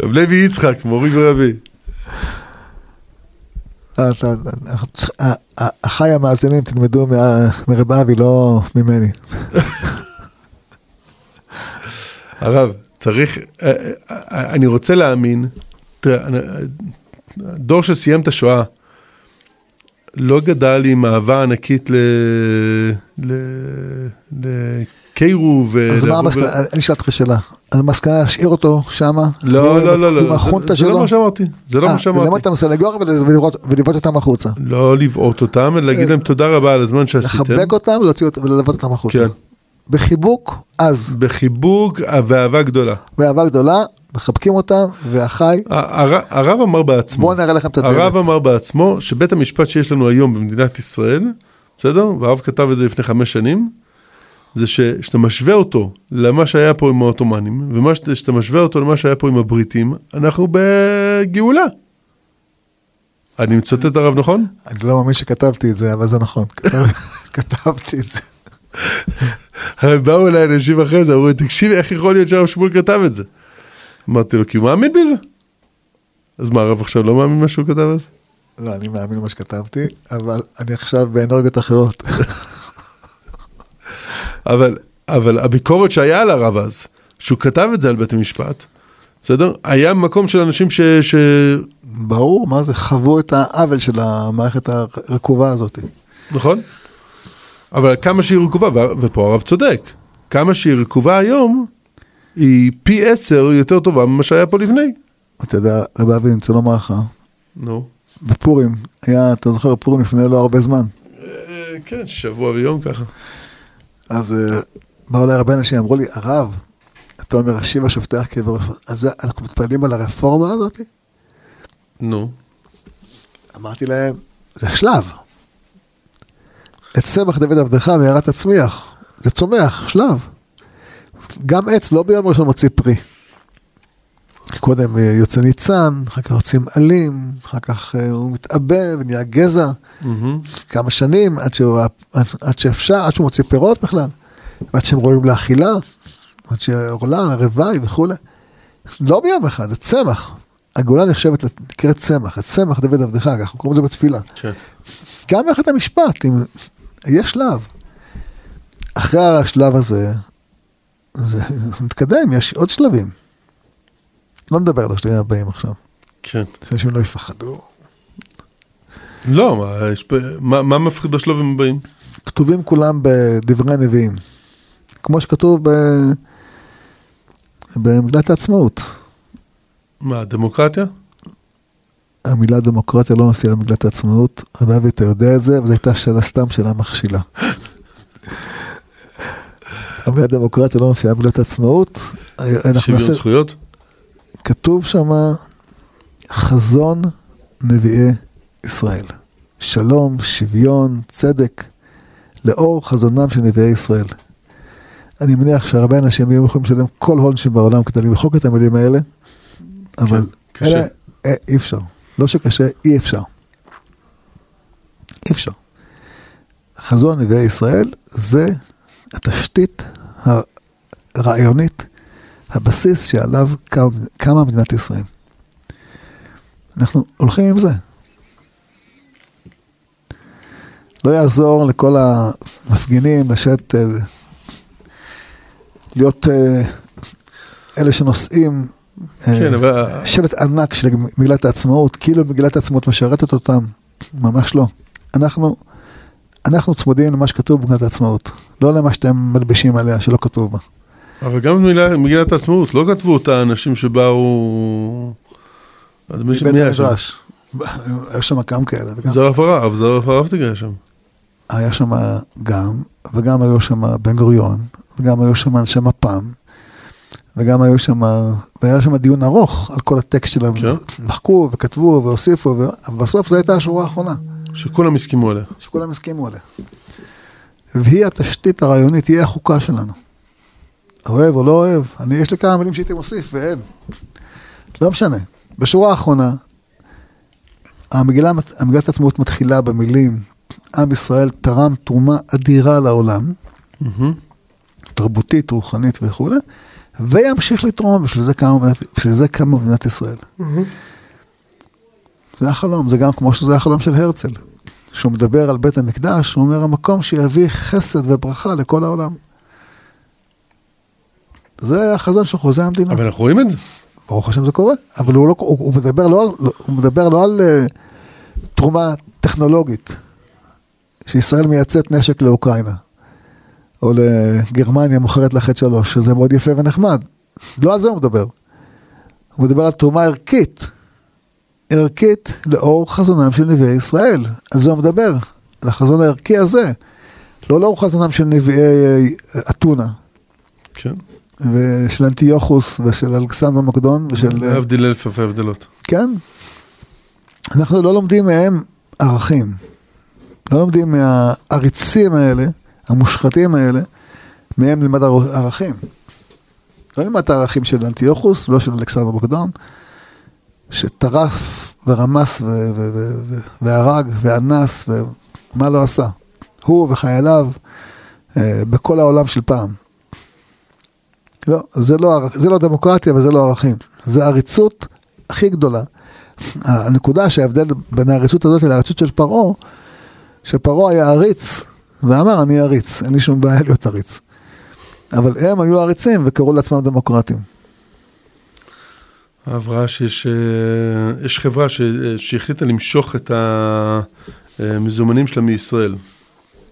רב לוי יצחק, מורי ורבי. אה, צריכים- אה, אה, אחיי המאזינים תלמדו מרב אבי, לא ממני. הרב, צריך, אה, אה, אני רוצה להאמין, הדור שסיים את השואה לא גדל עם אהבה ענקית ל... ל... לקירוב. אז מה המסקנה? אני אשאל אותך שאלה. אז המסקנה להשאיר אותו שמה? לא, לא, לא, עם לא, החונטה זה- זה שלו? לא מה שאמרתי, זה לא אה, מה שאמרתי. ללמוד אותם סנגור ולבעוט אותם החוצה. לא לבעוט אותם, אלא להגיד להם תודה רבה על הזמן שעשיתם. לחבק אותם ולהוציא אותם- וללוות אותם החוצה. כן. בחיבוק עז, בחיבוק ואהבה גדולה. באהבה גדולה, מחבקים אותם, ואחיי, הר- הרב אמר בעצמו, בואו נראה לכם את הדלת. הרב אמר בעצמו שבית המשפט שיש לנו היום במדינת ישראל, בסדר? והרב כתב את זה לפני חמש שנים, זה שכשאתה משווה אותו למה שהיה פה עם העות'מאנים, וכשאתה משווה אותו למה שהיה פה עם הבריטים, אנחנו בגאולה. אני מצטט את הרב נכון? אני לא מאמין שכתבתי את זה, אבל זה נכון. כתב- כתבתי את זה. באו אליי אנשים אחרי זה, אמרו לי, תקשיב, איך יכול להיות שהרב שמואל כתב את זה? אמרתי לו, כי הוא מאמין בזה. אז מה, הרב עכשיו לא מאמין מה שהוא כתב אז? לא, אני מאמין במה שכתבתי, אבל אני עכשיו באנרגיות אחרות. אבל, אבל הביקורת שהיה על הרב אז, שהוא כתב את זה על בית המשפט, בסדר? היה מקום של אנשים ש... ש... ברור, מה זה, חוו את העוול של המערכת הרקובה הזאת. נכון? אבל כמה שהיא רקובה, ופה הרב צודק, כמה שהיא רקובה היום, היא פי עשר יותר טובה ממה שהיה פה לפני. אתה יודע, רבי אבי, אני רוצה לומר לך, נו. בפורים, היה, אתה זוכר, פורים לפני לא הרבה זמן. אה, כן, שבוע ויום ככה. אז אה, באו אליי הרבה אנשים, אמרו לי, הרב, אתה אומר, השיבה שופטי ראש, אז אנחנו מתפללים על הרפורמה הזאת? נו. אמרתי להם, זה שלב. את צמח דוד עבדך ויראת תצמיח, זה צומח, שלב. גם עץ לא ביום ראשון מוציא פרי. קודם אה, יוצא ניצן, אחר כך יוצאים עלים, אחר כך אה, הוא מתעבה ונהיה גזע, מהמם. כמה שנים עד, שהוא, עד, עד שאפשר, עד שהוא מוציא פירות בכלל, ועד שהם רואים לאכילה, עד שעולה, רוואי וכולי. לא ביום אחד, זה צמח. הגאולה נחשבת, נקראת צמח, את צמח דוד עבדך, אנחנו קוראים לזה בתפילה. כן. גם מערכת המשפט, אם... יש שלב. אחרי השלב הזה, זה מתקדם, יש עוד שלבים. לא נדבר על השלבים הבאים עכשיו, כן. שאנשים לא יפחדו. לא, מה, יש מה מה מפחיד בשלבים הבאים? כתובים כולם בדברי הנביאים, כמו שכתוב ב... במגילת העצמאות. מה, דמוקרטיה? המילה דמוקרטיה לא מופיעה במגילת העצמאות, רבי אבי אתה יודע את זה, וזו הייתה שאלה סתם שאלה מכשילה. המילה דמוקרטיה לא מופיעה במגילת העצמאות, אנחנו שוויון נעשה, זכויות? כתוב שם חזון נביאי ישראל. שלום, שוויון, צדק, לאור חזונם של נביאי ישראל. אני מניח שהרבה אנשים יהיו יכולים לשלם כל הון שבעולם כדי למחוק את המילים האלה, אבל כן. אלה, אה, אי אפשר. לא שקשה, אי אפשר. אי אפשר. חזון נביאי ישראל זה התשתית הרעיונית, הבסיס שעליו קמה מדינת ישראל. אנחנו הולכים עם זה. לא יעזור לכל המפגינים לשאת, אה, להיות אה, אלה שנושאים כן, אבל... שלט ענק של מגילת העצמאות, כאילו מגילת העצמאות משרתת אותם, ממש לא. אנחנו, אנחנו צמודים למה שכתוב במגילת העצמאות, לא למה שאתם מלבישים עליה שלא כתוב בה. אבל גם במגילת העצמאות, לא כתבו אותה אנשים שבאו... מבית? המדרש. היה שם גם כאלה, וגם, זרע פרעה, זרע פרעבתי היה שם. היה שם גם, וגם היו שם בן גוריון, וגם היו שם אנשי מפ"ם, וגם היו שם, והיה שם דיון ארוך על כל הטקסט שלהם, כן. מחקו וכתבו והוסיפו, ו- אבל בסוף זו הייתה השורה האחרונה. שכולם הסכימו עליה. שכולם הסכימו עליה. והיא התשתית הרעיונית, היא החוקה שלנו. אוהב או לא אוהב, אני, יש לי כמה מילים שהייתי מוסיף ואין. לא משנה. בשורה האחרונה, המגילה, המגילת העצמאות מתחילה במילים, עם ישראל תרם תרומה אדירה לעולם, מהמם. תרבותית, רוחנית וכולי, וימשיך לתרום, בשביל זה קמה מדינת- בשביל זה קמה מדינת ישראל. זה החלום, זה גם כמו שזה החלום של הרצל. כשהוא מדבר על בית המקדש, הוא אומר המקום שיביא חסד וברכה לכל העולם. זה החזון של חוזה המדינה. אבל אנחנו רואים את זה. ברוך השם זה קורה, אבל הוא, לא, הוא, הוא מדבר לא על, הוא מדבר לא על uh, תרומה טכנולוגית, שישראל מייצאת נשק לאוקראינה, או לגרמניה מוכרת לה חטא שלוש, שזה מאוד יפה ונחמד. לא על זה הוא מדבר. הוא מדבר על תרומה ערכית, ערכית לאור חזונם של נביאי ישראל. על זה הוא מדבר, על החזון הערכי הזה, לא לאור חזונם של נביאי אה, אתונה. כן. ושל אנטיוכוס ושל אלכסנדר מקדון ושל... להבדיל אלף אלפי הבדלות. כן. אנחנו לא לומדים מהם ערכים. לא לומדים מהעריצים האלה, המושחתים האלה, מהם נלמד ער- ערכים. לא נלמד את הערכים של אנטיוכוס, לא של אלכסנדר מקדון, שטרף ורמס והרג ואנס ומה לא עשה. הוא וחייליו אה, בכל העולם של פעם. לא, זה לא, זה לא דמוקרטיה וזה לא ערכים. זה עריצות הכי גדולה. הנקודה שההבדל בין העריצות הזאת לעריצות של פרעה, שפרעה היה עריץ, ואמר אני עריץ, אין לי שום בעיה להיות עריץ. אבל הם היו עריצים וקראו לעצמם דמוקרטים. ההבראה שיש יש חברה ש- שהחליטה למשוך את המזומנים שלה מישראל.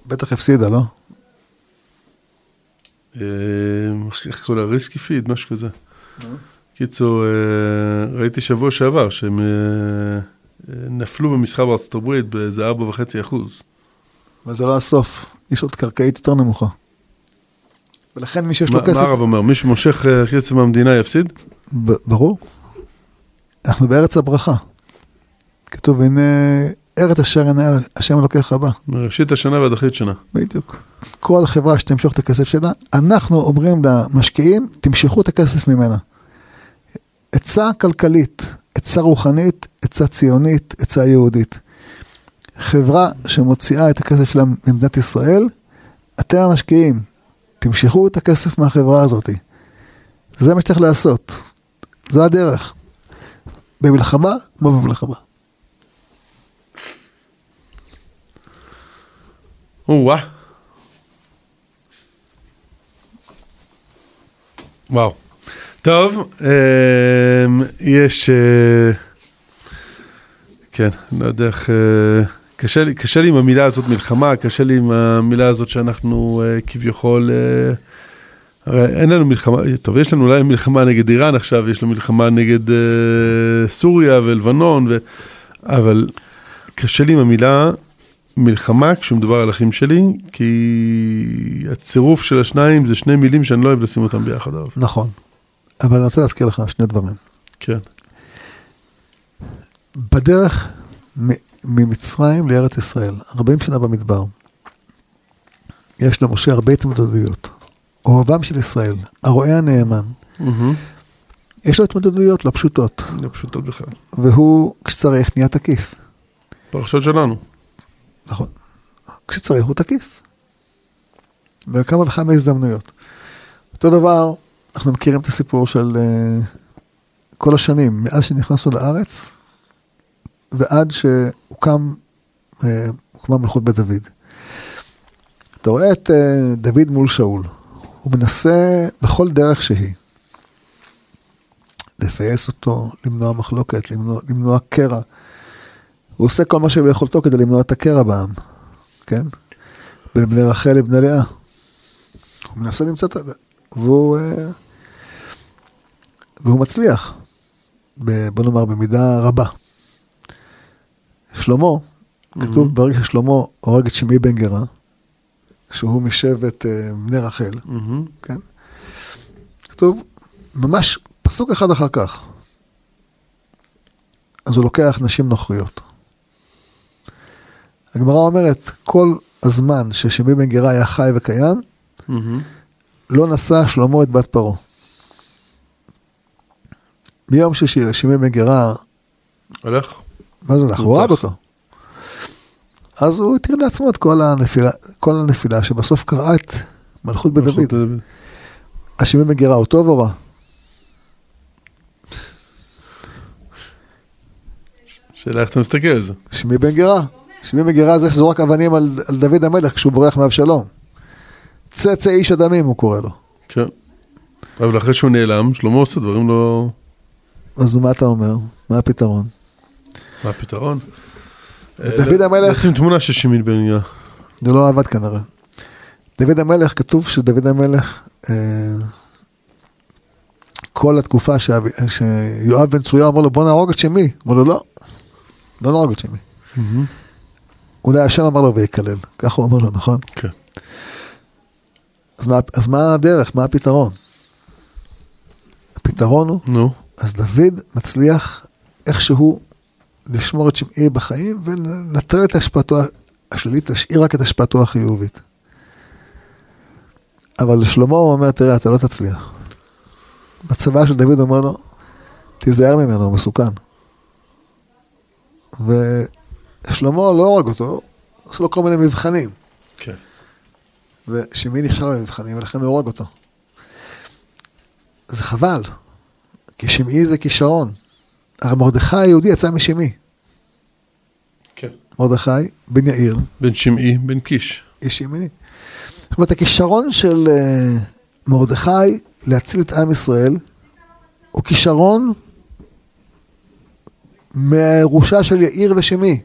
בטח הפסידה, לא? אה, איך קוראים לה? ריסקי פיד, משהו כזה. קיצור, אה, ראיתי שבוע שעבר שהם אה, נפלו במסחר בארצות הברית באיזה 4.5 אחוז. אבל זה לא הסוף, יש עוד קרקעית יותר נמוכה. ולכן מי שיש מה לו מה כסף, הרב אומר? מי שמושך אה, כסף מהמדינה יפסיד? ברור. אנחנו בארץ הברכה. כתוב, הנה ארץ אשר עיני השם אלוקיך בא. מראשית השנה ועד אחרית שנה. בדיוק. כל חברה שתמשוך את הכסף שלה, אנחנו אומרים למשקיעים, תמשכו את הכסף ממנה. עצה כלכלית, עצה רוחנית, עצה ציונית, עצה יהודית. חברה שמוציאה את הכסף שלה ממדינת ישראל, אתם המשקיעים, תמשכו את הכסף מהחברה הזאת. זה מה שצריך לעשות. זו הדרך. במלחמה, כמו במלחמה. או-אה. וואו. טוב, אמ, יש... אה, כן, לא יודע איך... קשה לי, קשה לי עם המילה הזאת מלחמה, קשה לי עם המילה הזאת שאנחנו אה, כביכול... אה, הרי אין לנו מלחמה, טוב, יש לנו אולי מלחמה נגד איראן עכשיו, יש לנו מלחמה נגד אה, סוריה ולבנון, ו... אבל קשה לי עם המילה מלחמה כשמדובר על אחים שלי, כי הצירוף של השניים זה שני מילים שאני לא אוהב לשים אותם ביחד. אגב. נכון. אבל אני רוצה להזכיר לך שני דברים. כן, בדרך ממצרים לארץ ישראל, 40 שנה במדבר, יש למשה הרבה התמודדויות. אוהבם של ישראל, הרועה הנאמן, יש לו התמודדויות לא פשוטות, לא פשוטות בכלל. והוא, כשצריך, נהיה תקיף. פרשות שלנו. נכון. כשצריך הוא תקיף. בכמה וכמה הזדמנויות. אותו דבר, אנחנו מכירים את הסיפור של uh, כל השנים, מאז שנכנסנו לארץ ועד שהוקם, uh, הוקמה מלכות בית דוד. אתה רואה את uh, דוד מול שאול, הוא מנסה בכל דרך שהיא לפייס אותו, למנוע מחלוקת, למנוע, למנוע קרע. הוא עושה כל מה שביכולתו כדי למנוע את הקרע בעם, כן? בין בני רחל לבני לאה. הוא מנסה למצוא את ה... והוא, אה, והוא מצליח, בוא נאמר במידה רבה. שלמה, כתוב ברגע ששלמה הורג את שמעי בן גרה, שהוא משבט אה, בני רחל, מהמם. כן? כתוב ממש פסוק אחד אחר כך. אז הוא לוקח נשים נוכריות. הגמרא אומרת, כל הזמן ששמעי בן גרה היה חי וקיים, מהמם. לא נשא שלמה את בת פרעה. ביום שישי שמעי בן גרה, הלך? הוא הרג נרצח. אותו. אז הוא התיר לעצמו את כל הנפילה, כל הנפילה שבסוף קרעה את מלכות מלכות דוד. בן גרה הוא טוב או רע? שאלה איך אתה מסתכל על זה. שמי בן גרה. שמי בן גרה זה שזורק אבנים על, על דוד המלך כשהוא בורח מאבשלום. צא צא איש הדמים הוא קורא לו. כן. אבל אחרי שהוא נעלם, שלמה עושה דברים לא... אז מה אתה אומר? מה הפתרון? מה הפתרון? דוד אה, המלך- לשים תמונה של שמעון בן גרה. זה לא עבד כנראה. דוד המלך, כתוב שדוד המלך, אה, כל התקופה שיואב בן צרויה אמר לו בוא נהרוג את שמי. אמר לו לא, לא נהרוג את שמי. אולי השם אמר לו ויקלל, ככה הוא אומר לו, נכון? כן. אז מה, אז מה הדרך? מה הפתרון? הפתרון הוא נו. אז דוד מצליח איכשהו לשמור את שמעי בחיים ולנטרל את השפעתו השלילית, להשאיר רק את השפעתו החיובית. אבל לשלמה הוא אומר, תראה, אתה לא תצליח. בצבא של דוד אומר לו, תיזהר ממנו, הוא מסוכן. ושלמה לא הורג אותו, עשו לו כל מיני מבחנים. כן. ושמעי נכשל במבחנים, ולכן הוא הורג אותו. זה חבל, כי שמעי זה כישרון. הרי מרדכי היהודי יצא משמעי. כן. מרדכי בן יאיר, בן שמעי, בן קיש. איש ימיני. זאת אומרת, הכישרון של uh, מרדכי להציל את עם ישראל, הוא כישרון מהירושה של יאיר ושמעי.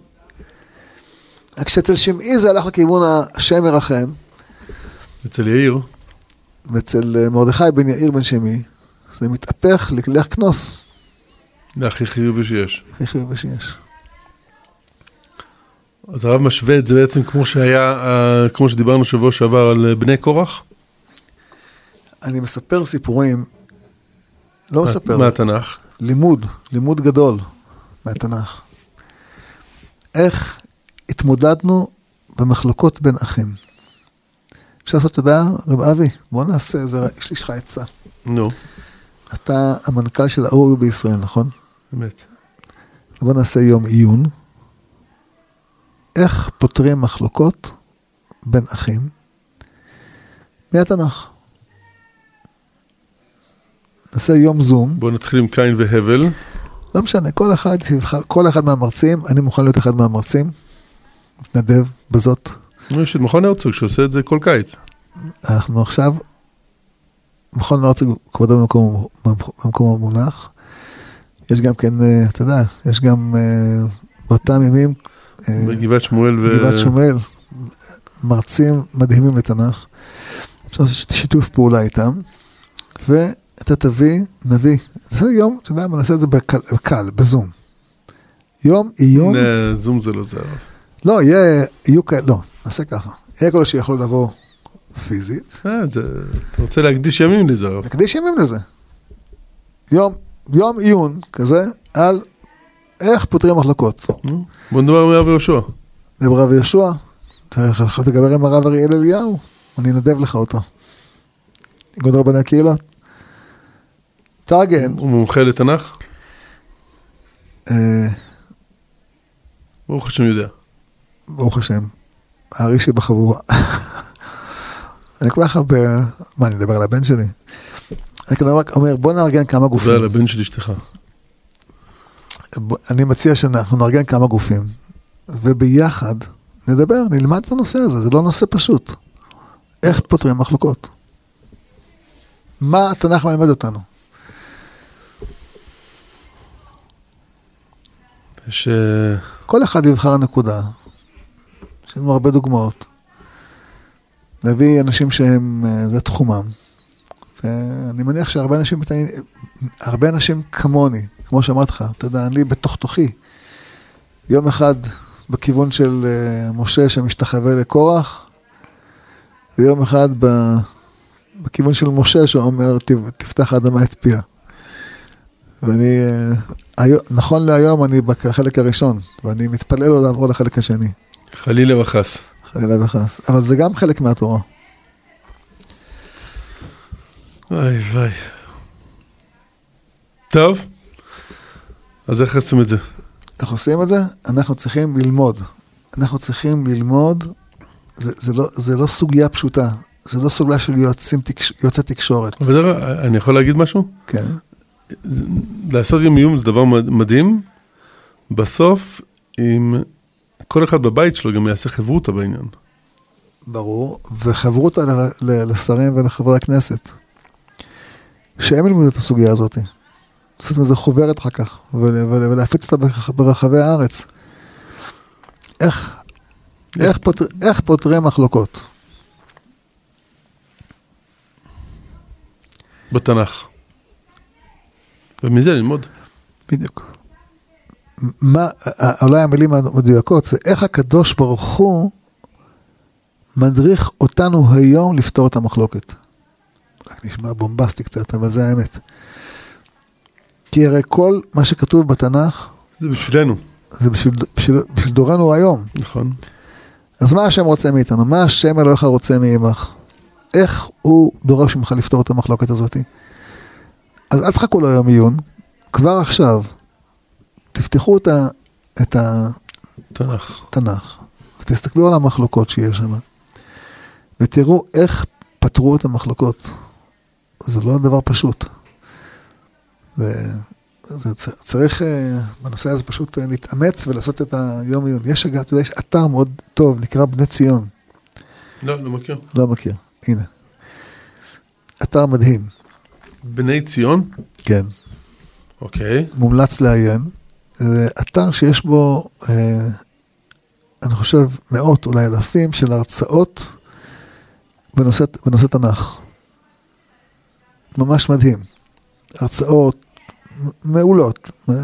רק שאצל שמעי זה הלך לכיוון השם ירחם, אצל יאיר. ואצל אה, מרדכי בן יאיר בן שמעי, זה מתהפך לכלי כנוס, זה הכי חיובי שיש. הכי חיובי שיש. אז הרב משווה את זה בעצם כמו שהיה, אה, כמו שדיברנו שבוע שעבר על אה, בני קורח? אני מספר סיפורים, לא מספר, מהתנ"ך. לימוד, לימוד גדול מהתנ"ך. איך התמודדנו במחלוקות בין אחים. אפשר לעשות, אתה יודע, רב אבי, בוא נעשה איזה, יש לך עצה. נו, אתה המנכ"ל של האורי בישראל, נכון? באמת. בוא נעשה יום עיון. איך פותרים מחלוקות בין אחים מהתנ"ך. נעשה יום זום, בואו נתחיל עם קין והבל. לא משנה, כל אחד, כל אחד מהמרצים, אני מוכן להיות אחד מהמרצים, מתנדב בזאת. יש את מכון הרצוג שעושה את זה כל קיץ. אנחנו עכשיו, מכון הרצוג כבודו במקום המונח. יש גם כן, אה, אתה יודע, יש גם אה, באותם ימים, אה, בגבעת שמואל ו... גבעת שמואל, מרצים מדהימים לתנ"ך. אפשר לעשות שיתוף פעולה איתם, ואתה תביא, נביא, נעשה יום, אתה יודע מה, נעשה את זה בקל, בקל בזום. יום עיון, זום זה לא זה. לא, יהיה, יהיו כאלה, לא, נעשה ככה. יהיה כאלה שיכולו לבוא פיזית, אה, זה... אתה רוצה להקדיש ימים לזה הרב. נקדיש ימים לזה. יום, יום עיון כזה על איך פותרים מחלוקות. נו, בוא נדבר עם הרב יהושע. ברב יהושע, אתה יכול לדבר עם הרב אריאל אליהו, אני אנדב לך אותו. איגוד רבני הקהילות. תארגן, הוא מומחה לתנ"ך? אה, ברוך השם יודע. ברוך השם, הארי שבחבורה. אני כל כך הרבה, מה, אני מדבר על הבן שלי? אני כאילו רק אומר, בוא נארגן כמה זה גופים. על הבן של אשתך. אני מציע שאנחנו נארגן כמה גופים, וביחד נדבר, נלמד את הנושא הזה, זה לא נושא פשוט. איך פותרים מחלוקות? מה התנ"ך מלמד אותנו? אה, כל אחד יבחר נקודה. יש לנו הרבה דוגמאות. להביא אנשים שהם, אה, זה תחומם. ואני מניח שהרבה אנשים, הרבה אנשים כמוני, כמו שאמרתי לך, אתה יודע, אני בתוך תוכי. יום אחד בכיוון של אה, משה שמשתחווה לקורח, ויום אחד בכיוון של משה שאומר, "ת- תפתח האדמה את פיה. ואני, אה, נכון להיום אני בחלק הראשון, ואני מתפלל לו לעבור לחלק השני, חלילה וחס. חלילה וחס. אבל זה גם חלק מהתורה. וואי וואי. טוב, אז איך עושים את זה? איך עושים את זה? אנחנו צריכים ללמוד. אנחנו צריכים ללמוד, זה, זה, לא, זה לא סוגיה פשוטה, זה לא סוגיה של יועצים, תקש, יועצי תקשורת. אבל זה- אני יכול להגיד משהו? כן. לעשות יום עיון זה דבר מד- מדהים. בסוף, אם כל אחד בבית שלו גם יעשה חברותא בעניין. ברור, וחברותא לשרים ולחברי הכנסת, שהם ילמדו את הסוגיה הזאת. לעשות מזה חוברת אחר כך, ול- ול- ולהפיץ אותה ברח- ברחבי הארץ. איך, איך, פותר, איך פותרים מחלוקות? בתנ"ך. ומזה ללמוד. בדיוק. מה, אולי המילים המדויקות זה איך הקדוש ברוך הוא מדריך אותנו היום לפתור את המחלוקת. נשמע בומבסטי קצת, אבל זה האמת. כי הרי כל מה שכתוב בתנ"ך זה בשבילנו. זה בשביל, בשביל, בשביל דורנו היום. נכון. אז מה השם רוצה מאיתנו? מה השם אלוהיך רוצה מעמך? איך הוא דורש ממך לפתור את המחלוקת הזאת? אז אל תחכו ליום עיון, כבר עכשיו תפתחו את, ה, את תנ"ך. התנ"ך ותסתכלו על המחלוקות שיש שם ותראו איך פתרו את המחלוקות. זה לא דבר פשוט. זה, זה צריך אה, בנושא הזה פשוט אה, להתאמץ ולעשות את היום עיון. יש אגב, אתה יודע, יש אתר מאוד טוב, נקרא בני ציון. לא, לא מכיר. לא מכיר, הנה. אתר מדהים, בני ציון? כן, אוקיי. מומלץ לעיין. זה אתר שיש בו, אה, אני חושב, מאות, אולי אלפים של הרצאות בנושא, בנושא תנ"ך. ממש מדהים. הרצאות מעולות. אה,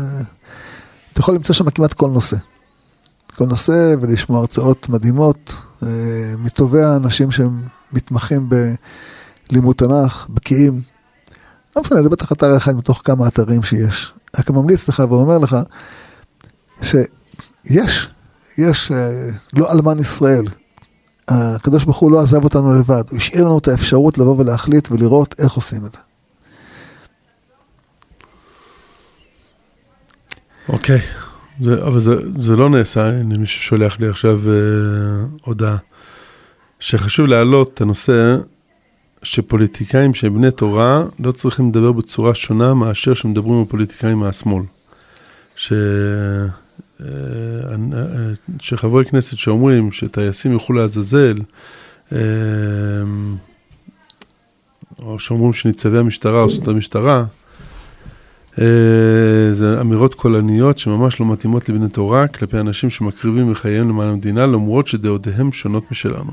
אתה יכול למצוא שם כמעט כל נושא. כל נושא ולשמוע הרצאות מדהימות אה, מטובי האנשים שהם מתמחים בלימוד תנ"ך, בקיאים. לא משנה, זה בטח אתר אחד מתוך כמה אתרים שיש. רק ממליץ לך ואומר לך שיש, יש, אה, לא אלמן ישראל. הקדוש ברוך הוא לא עזב אותנו לבד, הוא השאיר לנו את האפשרות לבוא ולהחליט ולראות איך עושים את זה. אוקיי, זה, אבל זה, זה לא נעשה, הנה מישהו שולח לי עכשיו אה, הודעה, שחשוב להעלות את הנושא שפוליטיקאים שהם בני תורה לא צריכים לדבר בצורה שונה מאשר שמדברים עם פוליטיקאים מהשמאל. ש... אה, אה, שחברי כנסת שאומרים שטייסים ילכו לעזאזל, אה, או שאומרים שניצבי המשטרה עושים את המשטרה, זה אמירות קולניות שממש לא מתאימות לבני תורה כלפי אנשים שמקריבים מחייהם למען המדינה למרות שדעותיהם שונות משלנו.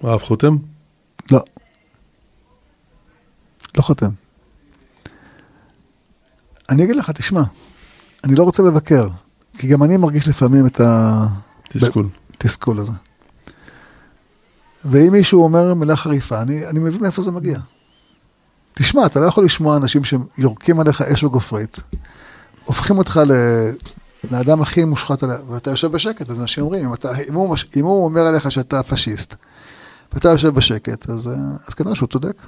הרב חותם? לא. לא חותם. אני אגיד לך, תשמע, אני לא רוצה לבקר, כי גם אני מרגיש לפעמים את התסכול. הזה. ואם מישהו אומר מילה חריפה, אני, אני מבין מאיפה זה מגיע. תשמע, אתה לא יכול לשמוע אנשים שיורקים עליך אש וגופרית, הופכים אותך ל... לאדם הכי מושחת עליה, ואתה יושב בשקט, אז אנשים אומרים, אם, אתה, אם, הוא, אם הוא אומר עליך שאתה פשיסט, ואתה יושב בשקט, אז, אז כנראה שהוא צודק.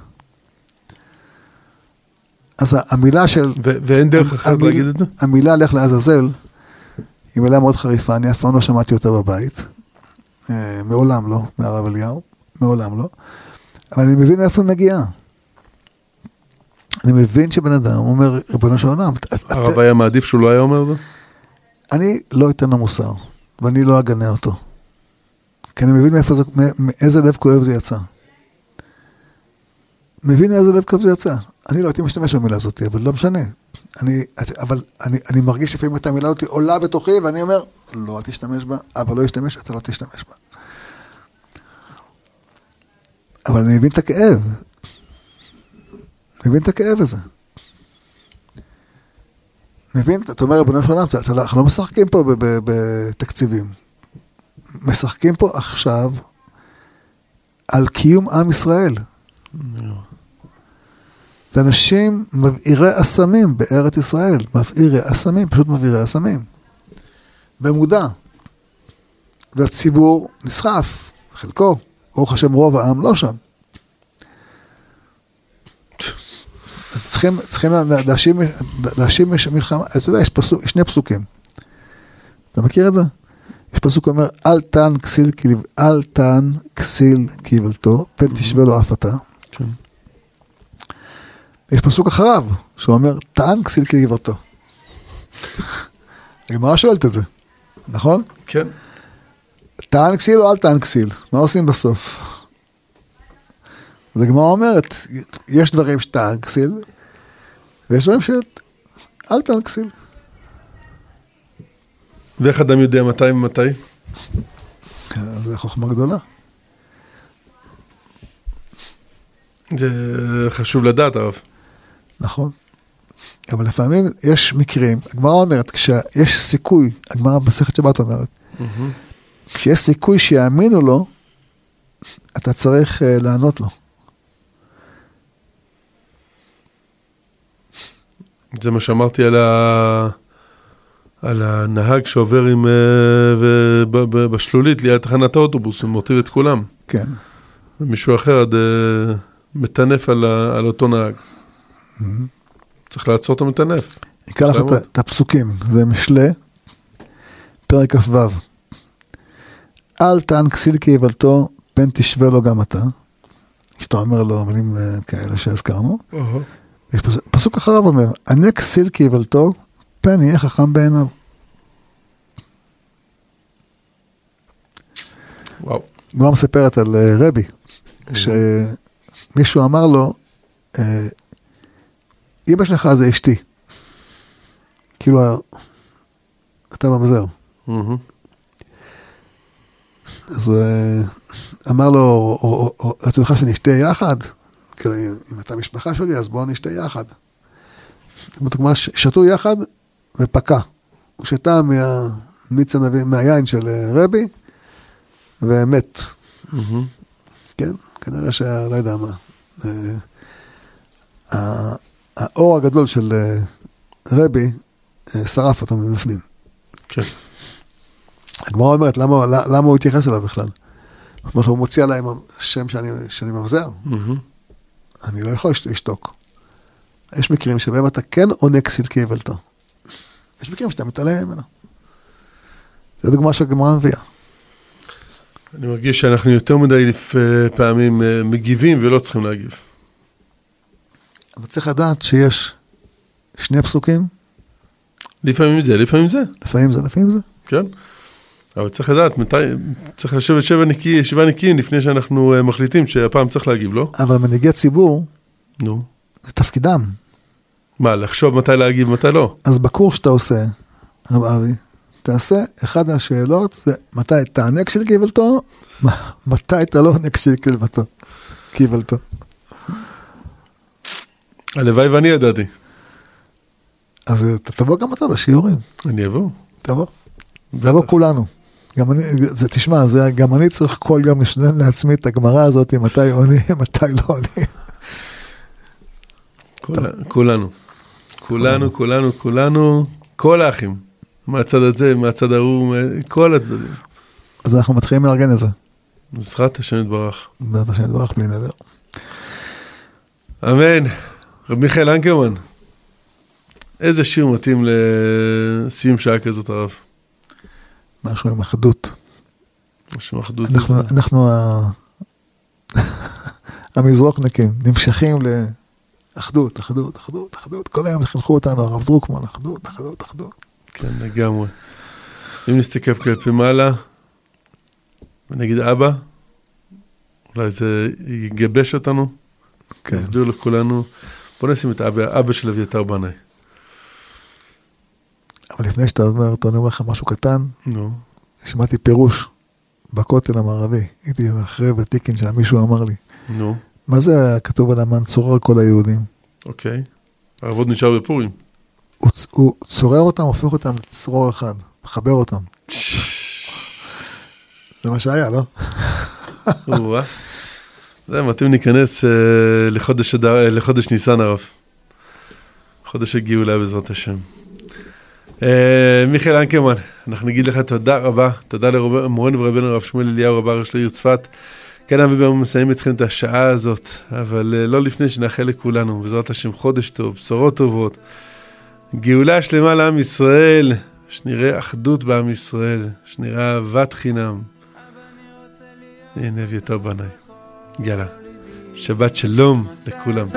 אז המילה של... ואין דרך אחרת המיל, להגיד את זה? המילה לך לעזאזל היא מילה מאוד חריפה, אני אף פעם לא שמעתי אותה בבית. אה, מעולם לא, מהרב אליהו, מעולם לא. אבל אני מבין מאיפה היא מגיעה. אני מבין שבן אדם אומר, ריבונו של עולם. הרב היה מעדיף שהוא לא היה אומר את זה? אני לא אתן לו מוסר, ואני לא אגנה אותו. כי אני מבין מאיפה זה, מאיזה לב כואב זה יצא. מבין מאיזה לב כואב זה יצא. אני לא הייתי משתמש במילה הזאת, אבל לא משנה. אני, אבל אני, אני מרגיש לפעמים את המילה הזאת עולה בתוכי, ואני אומר, לא, אל תשתמש בה, אבל לא ישתמש, אתה לא תשתמש בה. אבל אני מבין את הכאב. מבין את הכאב הזה. מבין? אתה אומר, ריבונו של לא, אנחנו לא משחקים פה בתקציבים. משחקים פה עכשיו על קיום עם ישראל. ואנשים מבעירי אסמים בארץ ישראל, מבעירי אסמים, פשוט מבעירי אסמים. במודע. והציבור נסחף, חלקו, ברוך השם רוב העם לא שם. אז צריכים, צריכים להאשים, להאשים מלחמה, אתה יודע, יש פסוק, שני פסוקים. אתה מכיר את זה? יש פסוק שאומר, אל תן כסיל, אל תן כסיל קיבלתו, פן תשווה לו אף אתה. יש פסוק אחריו, שאומר, טען כסיל כגבעתו. הגמרא שואלת את זה, נכון? כן. טען כסיל או אל טען כסיל? מה עושים בסוף? אז הגמרא אומרת, יש דברים שטען כסיל, ויש דברים שאל טען כסיל. ואיך אדם יודע מתי ומתי? זו חוכמה גדולה. זה חשוב לדעת, הרב. נכון. אבל לפעמים יש מקרים, הגמרא אומרת, כשיש סיכוי, הגמרא במסכת שבת אומרת, כשיש סיכוי שיאמינו לו, אתה צריך uh, לענות לו. זה מה שאמרתי על, ה... על הנהג שעובר עם... uh, וב... בשלולית ליד תחנת האוטובוס, הוא מוטיב את כולם. כן. ומישהו אחר עד uh, מטנף על, ה... על אותו נהג. צריך לעצור את המטנף. אקרא לך את הפסוקים, זה משלי, פרק כ"ו. אל תען כסיל כי יבלתו, פן תשווה לו גם אתה. שאתה אומר לו מילים אה, כאלה שהזכרנו. יש פסוק אחריו אומר, ענה כסיל כי יבלתו, פן יהיה חכם בעיניו. וואו. גמר מספרת על אה, רבי, שמישהו אמר לו, אה, אמא שלך זה אשתי. כאילו, אתה ממזר. אז אה, אמר לו, רצו לך שנשתה יחד? כאילו, אם אתה משפחה שלי, אז בואו נשתה יחד. כלומר, שתו יחד ופקע. הוא שתה מהמיץ הנביא, מהיין של אה, רבי, ומת. כן, כנראה שה... לא יודע מה. אה, האור הגדול של אה, רבי אה, שרף אותו מבפנים. כן. הגמרא אומרת, למה, למה הוא התייחס אליו בכלל? כמו שהוא מוציא עליי שם שאני, שאני ממזר. אני לא יכול לש- לשתוק. יש מקרים שבהם אתה כן עונה כסילקי איוולתו. יש מקרים שאתה מתעלם ממנו. זו דוגמה שהגמרא מביאה. אני מרגיש שאנחנו יותר מדי לפ- פעמים אה, מגיבים ולא צריכים להגיב. אבל צריך לדעת שיש שני פסוקים, לפעמים זה, לפעמים זה, לפעמים זה, לפעמים זה. כן? אבל צריך לדעת מתי, צריך לשבת שבע נקי, שבעה נקיים לפני שאנחנו אה, מחליטים שהפעם צריך להגיב, לא? אבל מנהיגי ציבור, נו. זה תפקידם. מה, לחשוב מתי להגיב, מתי לא? אז בקורס שאתה עושה, רב אבי, תעשה, אחת השאלות זה מתי תענה איוולתו, מתי אתה לא עונה כסילקי איוולתו. קיבלתו. הלוואי ואני ידעתי. אז אתה תבוא גם אתה לשיעורים, אני אבוא. תבוא. תבוא כולנו. גם אני, זה, תשמע, זה, גם אני צריך כל יום לשנן לעצמי את הגמרא הזאת, מתי עונים, מתי לא עונים. כול- כולנו. כולנו, כולנו, כולנו, כל האחים. מהצד הזה, מהצד ההוא, כל הצדדים. אז אנחנו מתחילים לארגן את זה. בעזרת השם יתברך. בעזרת השם יתברך בלי נדר. אמן. רב מיכאל אנקרמן, איזה שיר מתאים לסיום שעה כזאת הרב? משהו עם אחדות. משהו אחדות. אנחנו. אנחנו ה- המזרוחניקים נמשכים לאחדות, אחדות, אחדות, אחדות. כל היום חינכו אותנו, הרב דרוקמן, אחדות, אחדות, אחדות. כן, לגמרי. אם נסתכל כלפי מעלה, ונגיד אבא, אולי זה יגבש אותנו, כן. יסביר לכולנו. בוא נשים את אבא, אבא של אביתר בנאי. אבל לפני שאתה אומר אני אומר לך משהו קטן. נו, שמעתי פירוש בכותל המערבי. הייתי אחרי ותיקין שם, מישהו אמר לי, נו, מה זה כתוב על המן צורר כל היהודים? אוקיי. העבוד נשאר בפורים. הוא, הוא צורר אותם, הופך אותם לצרור אחד, מחבר אותם. זה מה שהיה, לא? זה מתאים להיכנס אה, לחודש, אדר- אה, לחודש ניסן הרב. חודש הגאולה בעזרת השם. אה, מיכאל אנקרמן, אנחנו נגיד לך תודה רבה, תודה למורנו ורבנו הרב שמואל אליהו רב הראש לעיר צפת. כן, אבי ברמן מסיים איתכם את השעה הזאת, אבל אה, לא לפני שנאחל לכולנו, בעזרת השם חודש טוב, בשורות טובות, גאולה שלמה לעם ישראל, שנראה אחדות בעם ישראל, שנראה אהבת חינם. הנה אביתר בנאי. יאללה, שבת שלום לכולם.